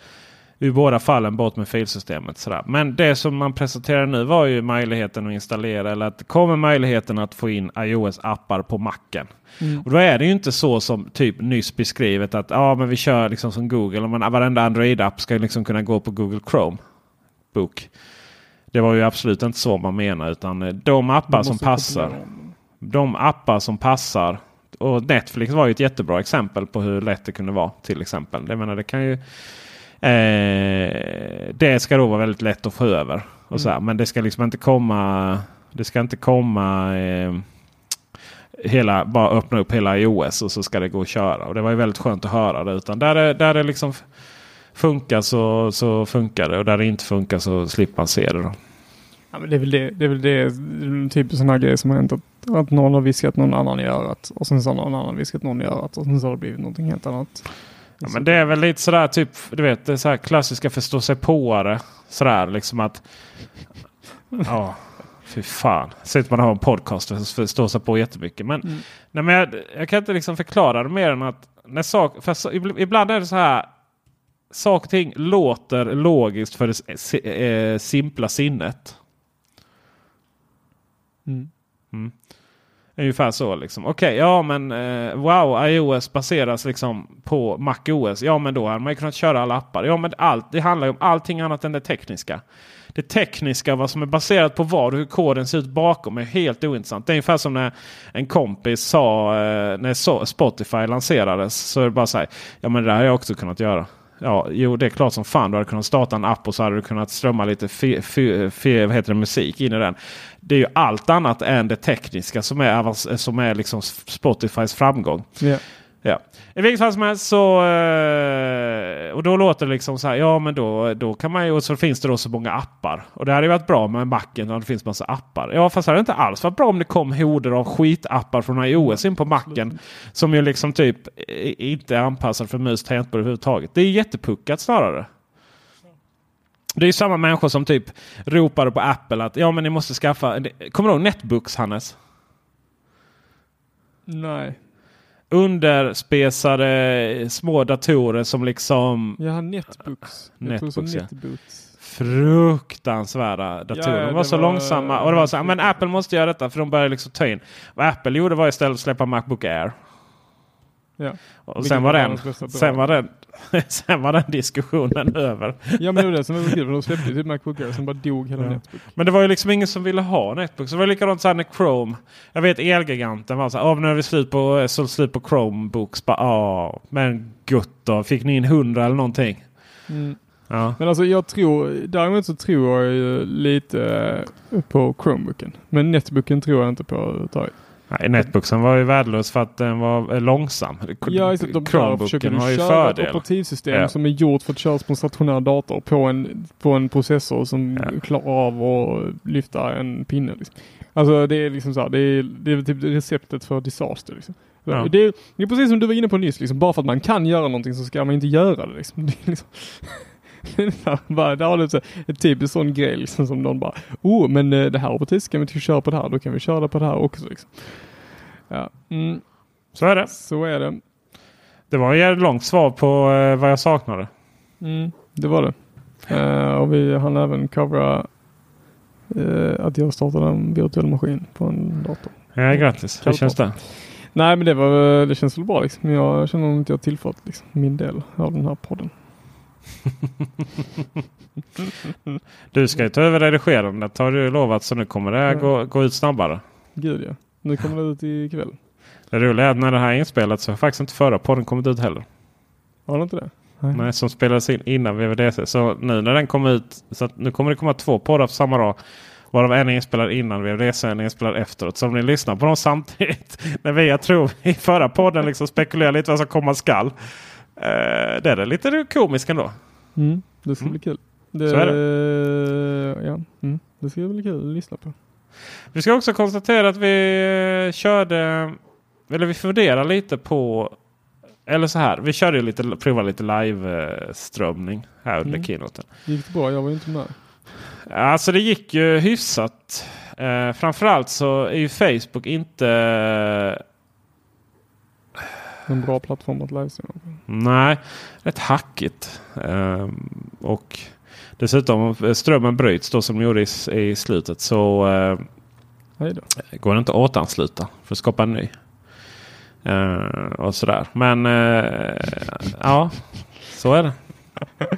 i båda fallen bort med filsystemet. Sådär. Men det som man presenterade nu var ju möjligheten att installera eller att det kommer möjligheten att få in iOS-appar på macken. Mm. Och då är det ju inte så som typ nyss beskrivet att ja, men vi kör liksom som Google. Och man, varenda Android-app ska liksom kunna gå på Google Chrome. Book. Det var ju absolut inte så man menar utan eh, de appar som passar. De appar som passar. Och Netflix var ju ett jättebra exempel på hur lätt det kunde vara. till exempel. Jag menar, det kan ju Eh, det ska då vara väldigt lätt att få över. Och så här. Men det ska liksom inte komma. Det ska inte komma. Eh, hela, bara öppna upp hela iOS och så ska det gå att köra. Och det var ju väldigt skönt att höra det. Utan där det, där det liksom funkar så, så funkar det. Och där det inte funkar så slipper man se det. Då. Ja, men det är väl det, det, är väl det typ sådana här grejer som har hänt att, att någon har viskat någon annan i örat och sen så har någon annan viskat någon i örat och sen så har det blivit någonting helt annat. Ja, men det är väl lite sådär typ, du vet, det är så här klassiska förstå sig påare. Sådär liksom att... Ja, fy fan. Sitter man och har en podcast och förstår sig på jättemycket. Men, Mm. nej, men jag, jag kan inte liksom förklara det mer än att när sak, för så, ib- ibland är det så här. Saker och ting låter logiskt för det s- eh, simpla sinnet. Mm. Mm. Ungefär så liksom. Okej, ja men eh, wow, iOS baseras liksom på MacOS. Ja men då hade man ju kunnat köra alla appar. Ja men allt, det handlar ju om allting annat än det tekniska. Det tekniska, vad som är baserat på vad och hur koden ser ut bakom är helt ointressant. Det är ungefär som när en kompis sa eh, när Spotify lanserades. Så är det bara så här, ja men det där har jag också kunnat göra. Ja, jo det är klart som fan. Du hade kunnat starta en app och så hade du kunnat strömma lite vad heter det, musik in i den. Det är ju allt annat än det tekniska som är, som är liksom Spotifys framgång. Yeah. Ja. I vilket fall som helst så... Eh, och då låter det liksom så här. Ja men då, då kan man ju... Och så finns det då så många appar. Och det hade ju varit bra med macken. om det finns massa appar. Ja fast det hade inte alls varit bra om det kom horder av skitappar från iOS in på macken. Som ju liksom typ eh, inte är anpassad för mus tangentbord överhuvudtaget. Det är jättepuckat snarare. Det är ju samma människor som typ ropade på Apple att ja men ni måste skaffa... Kommer du ihåg Netbooks Hannes? Nej underspesade små datorer som liksom Jag har netbooks. Netbooks, ja. netbooks. fruktansvärda datorer. Ja, de var så var- långsamma. Och det var så men Apple måste göra detta för de började liksom ta in. Vad Apple gjorde var istället att släppa Macbook Air. Ja. Och sen var, den, sen, var den, sen var den diskussionen över. Ja men det var det som var kul. De släppte typ Macbook Air, sen bara dog hela Ja. Netbook. Men det var ju liksom ingen som ville ha Netbook. Så det var likadant så här när Chrome. Jag vet Elgiganten var så här. "Åh, nu är vi slut på, så slut på Chromebooks. Bara, "Ja, men gott då. Fick ni in 100 eller någonting? Mm. Ja. Men alltså jag tror, däremot så tror jag lite eh, på Chromebooken. Men Netbooken tror jag inte på överhuvudtaget. Nej, Netbooksen var ju värdelös för att den var eh, långsam. Ja, det. De Chromebooken har ju köra ett operativsystem Ja. som är gjort för att köras på en stationär dator på en, på en processor som Ja. klarar av att lyfta en pinne. Liksom. Alltså det är liksom så här, det är, det är typ receptet för disaster. Liksom. Ja. Det, är, det är precis som du var inne på nyss, liksom. bara för att man kan göra någonting så ska man inte göra det. Liksom. Det bara, där har du så ett typiskt sån grej liksom, som någon bara, oh men eh, det här operativsystemet kan vi inte köra på det här, då kan vi köra på det här också. Liksom. Ja. Mm. Så är det. Så är det. Det var ett långt svar på eh, vad jag saknade. Mm, det var det. Eh, och vi hann även covera eh, att jag startade en virtuell maskin på en dator. Ja, grattis. Hur känns det? Nej men det, var, det känns väl bra liksom. Jag känner inte jag har tillfört liksom, min del av den här podden. Du ska ju ta över redigerandet har du lovat så nu kommer det Ja. gå, gå ut snabbare. Gud ja. Nu kommer det ut ikväll. Det roliga är att när det här är inspelat så har faktiskt inte förra podden kommit ut heller. Har det inte det? Nej, som spelades in innan VVDC. Så nu när den kommer ut. Så att nu kommer det komma två poddar på samma dag. Varav en är inspelad innan VVDC och en är inspelad efteråt. Så om ni lyssnar på dem samtidigt. När vi, jag tror i förra podden liksom spekulerar lite vad som komma skall. Eh, det är det lite komiskt ändå. Mm, det ska bli kul. Det, Så är Ja, mm, det ska bli kul att lyssna på. Vi ska också konstatera att vi eh, körde. Eller vi funderar lite på Eller så här. Vi körde lite, provade lite live-strömning här under Mm. keynoten. Gick det bra? Jag var ju inte med. Alltså det gick ju hyfsat. Eh, framförallt så är ju Facebook inte... En bra plattform att livestreama på. Nej, rätt hackigt. Ehm, och dessutom om strömmen bryts då som gjorde i, i slutet så eh, går det inte att återansluta för att skapa en ny. Eh, och sådär. Men eh, ja, så är det.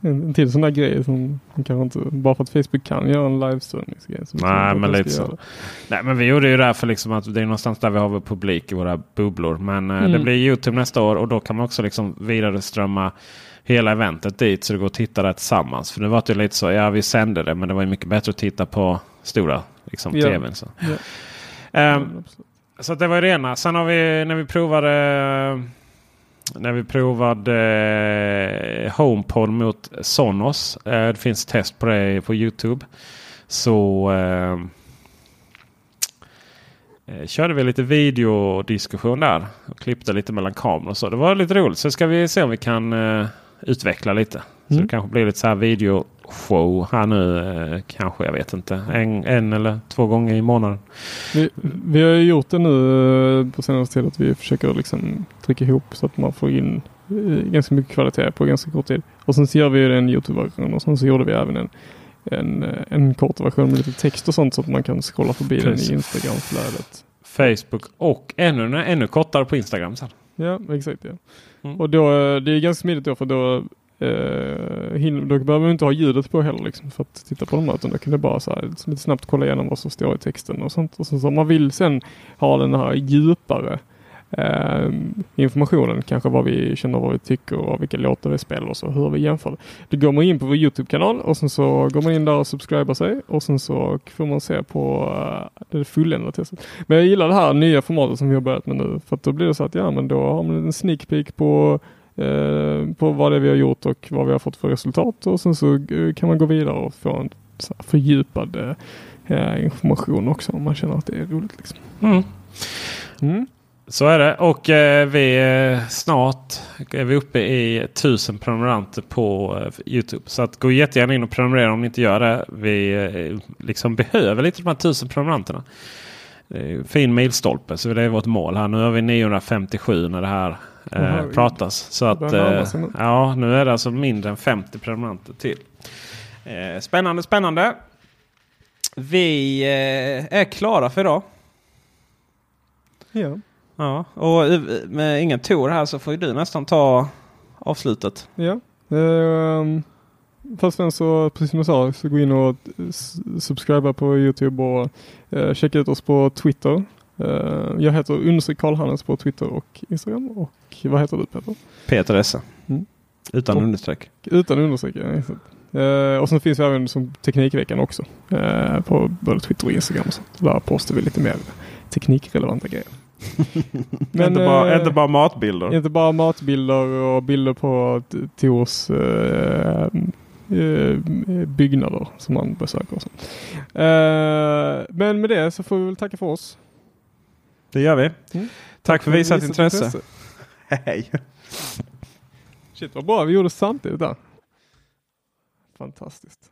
En, till sån där grej som man kanske inte, bara för att Facebook kan göra en betyder Nej, men lite så. göra Nej, men vi gjorde ju det här för liksom att det är någonstans där vi har vår publik i våra bubblor. Men eh, Mm. det blir Youtube nästa år och då kan man också liksom vidare strömma hela eventet dit så det går att titta där tillsammans. För nu var det ju lite så, ja vi sände det men det var ju mycket bättre att titta på stora liksom, Ja. tvn. Så. Ja. Ehm, Ja, så det var ju det ena. Sen har vi när vi provade när vi provade eh, HomePod mot Sonos. Eh, det finns test på det på Youtube. Så eh, eh, körde vi lite videodiskussion där. Och klippte lite mellan kameror och så. Det var lite roligt. Så ska vi se om vi kan utveckla lite. Så Mm. det kanske blir lite så här videoshow här nu. Eh, kanske, jag vet inte. En, en eller två gånger i månaden. Vi, vi har ju gjort det nu eh, på senaste tid att vi försöker liksom trycka ihop så att man får in eh, ganska mycket kvalitet på ganska kort tid. Och sen så gör vi en Youtube-version och sen så gjorde vi även en, en, en kort version med lite text och sånt så att man kan scrolla förbi Precis. den i Instagram-flödet. Facebook och ännu, ännu kortare på Instagram sen. Ja, exakt. Ja. Mm. Och då, det är ganska smidigt då för då, Uh, hin- då behöver man inte ha ljudet på heller liksom, för att titta på dem. Utan då kan du bara så här, liksom, lite snabbt kolla igenom vad som står i texten och sånt. Och så, så om man vill sen ha den här djupare eh, informationen, kanske vad vi känner, vad vi tycker och vilka låtar vi spelar och så, hur vi jämför. Då går man in på vår Youtube-kanal och sen så går man in där och subscribar sig och sen så får man se på eh, det fulländade testet. Men jag gillar det här nya formatet som vi har börjat med nu. För att då blir det så att ja, men då har man en sneak peek på, eh, på vad det är vi har gjort och vad vi har fått för resultat. Och sen så eh, kan man gå vidare och få en så här fördjupad eh, information också om man känner att det är roligt. Liksom. Mm. Mm. Så är det. Och eh, vi eh, snart är vi uppe i 1000 prenumeranter på eh, Youtube. Så att gå jättegärna in och prenumerera om ni inte gör det. Vi eh, liksom behöver lite de här 1000 prenumeranterna. Är fin milstolpe så det är vårt mål här. Nu har vi 957 när det här eh, pratas. Så att, eh, ja, nu är det alltså mindre än 50 prenumeranter till. Eh, spännande, spännande. Vi eh, är klara för idag. Ja. Ja, och eh, med ingen Tor här så får ju du nästan ta avslutet. Ja. Um, först främst så, precis som jag sa, så gå in och subscriba på Youtube och uh, checka ut oss på Twitter. Eh, jag heter understreck Karl Hannes på Twitter och Instagram. Och vad heter du Peter? Peter Esse. Mm. Utan Och- understreck. Utan understreck, ja. Eh, och sen finns vi även som Teknikveckan också. eh, på både Twitter och Instagram. sånt. Där postar vi lite mer teknikrelevanta grejer. Men, inte, bara, eh, inte bara matbilder. Inte bara matbilder och bilder på Tors eh, eh, byggnader som man besöker. Och. Eh, men med det så får vi väl tacka för oss. Det gör vi. Mm. Tack för visat intresse. Hej. Shit vad bra vi gjorde samtidigt där. Fantastiskt.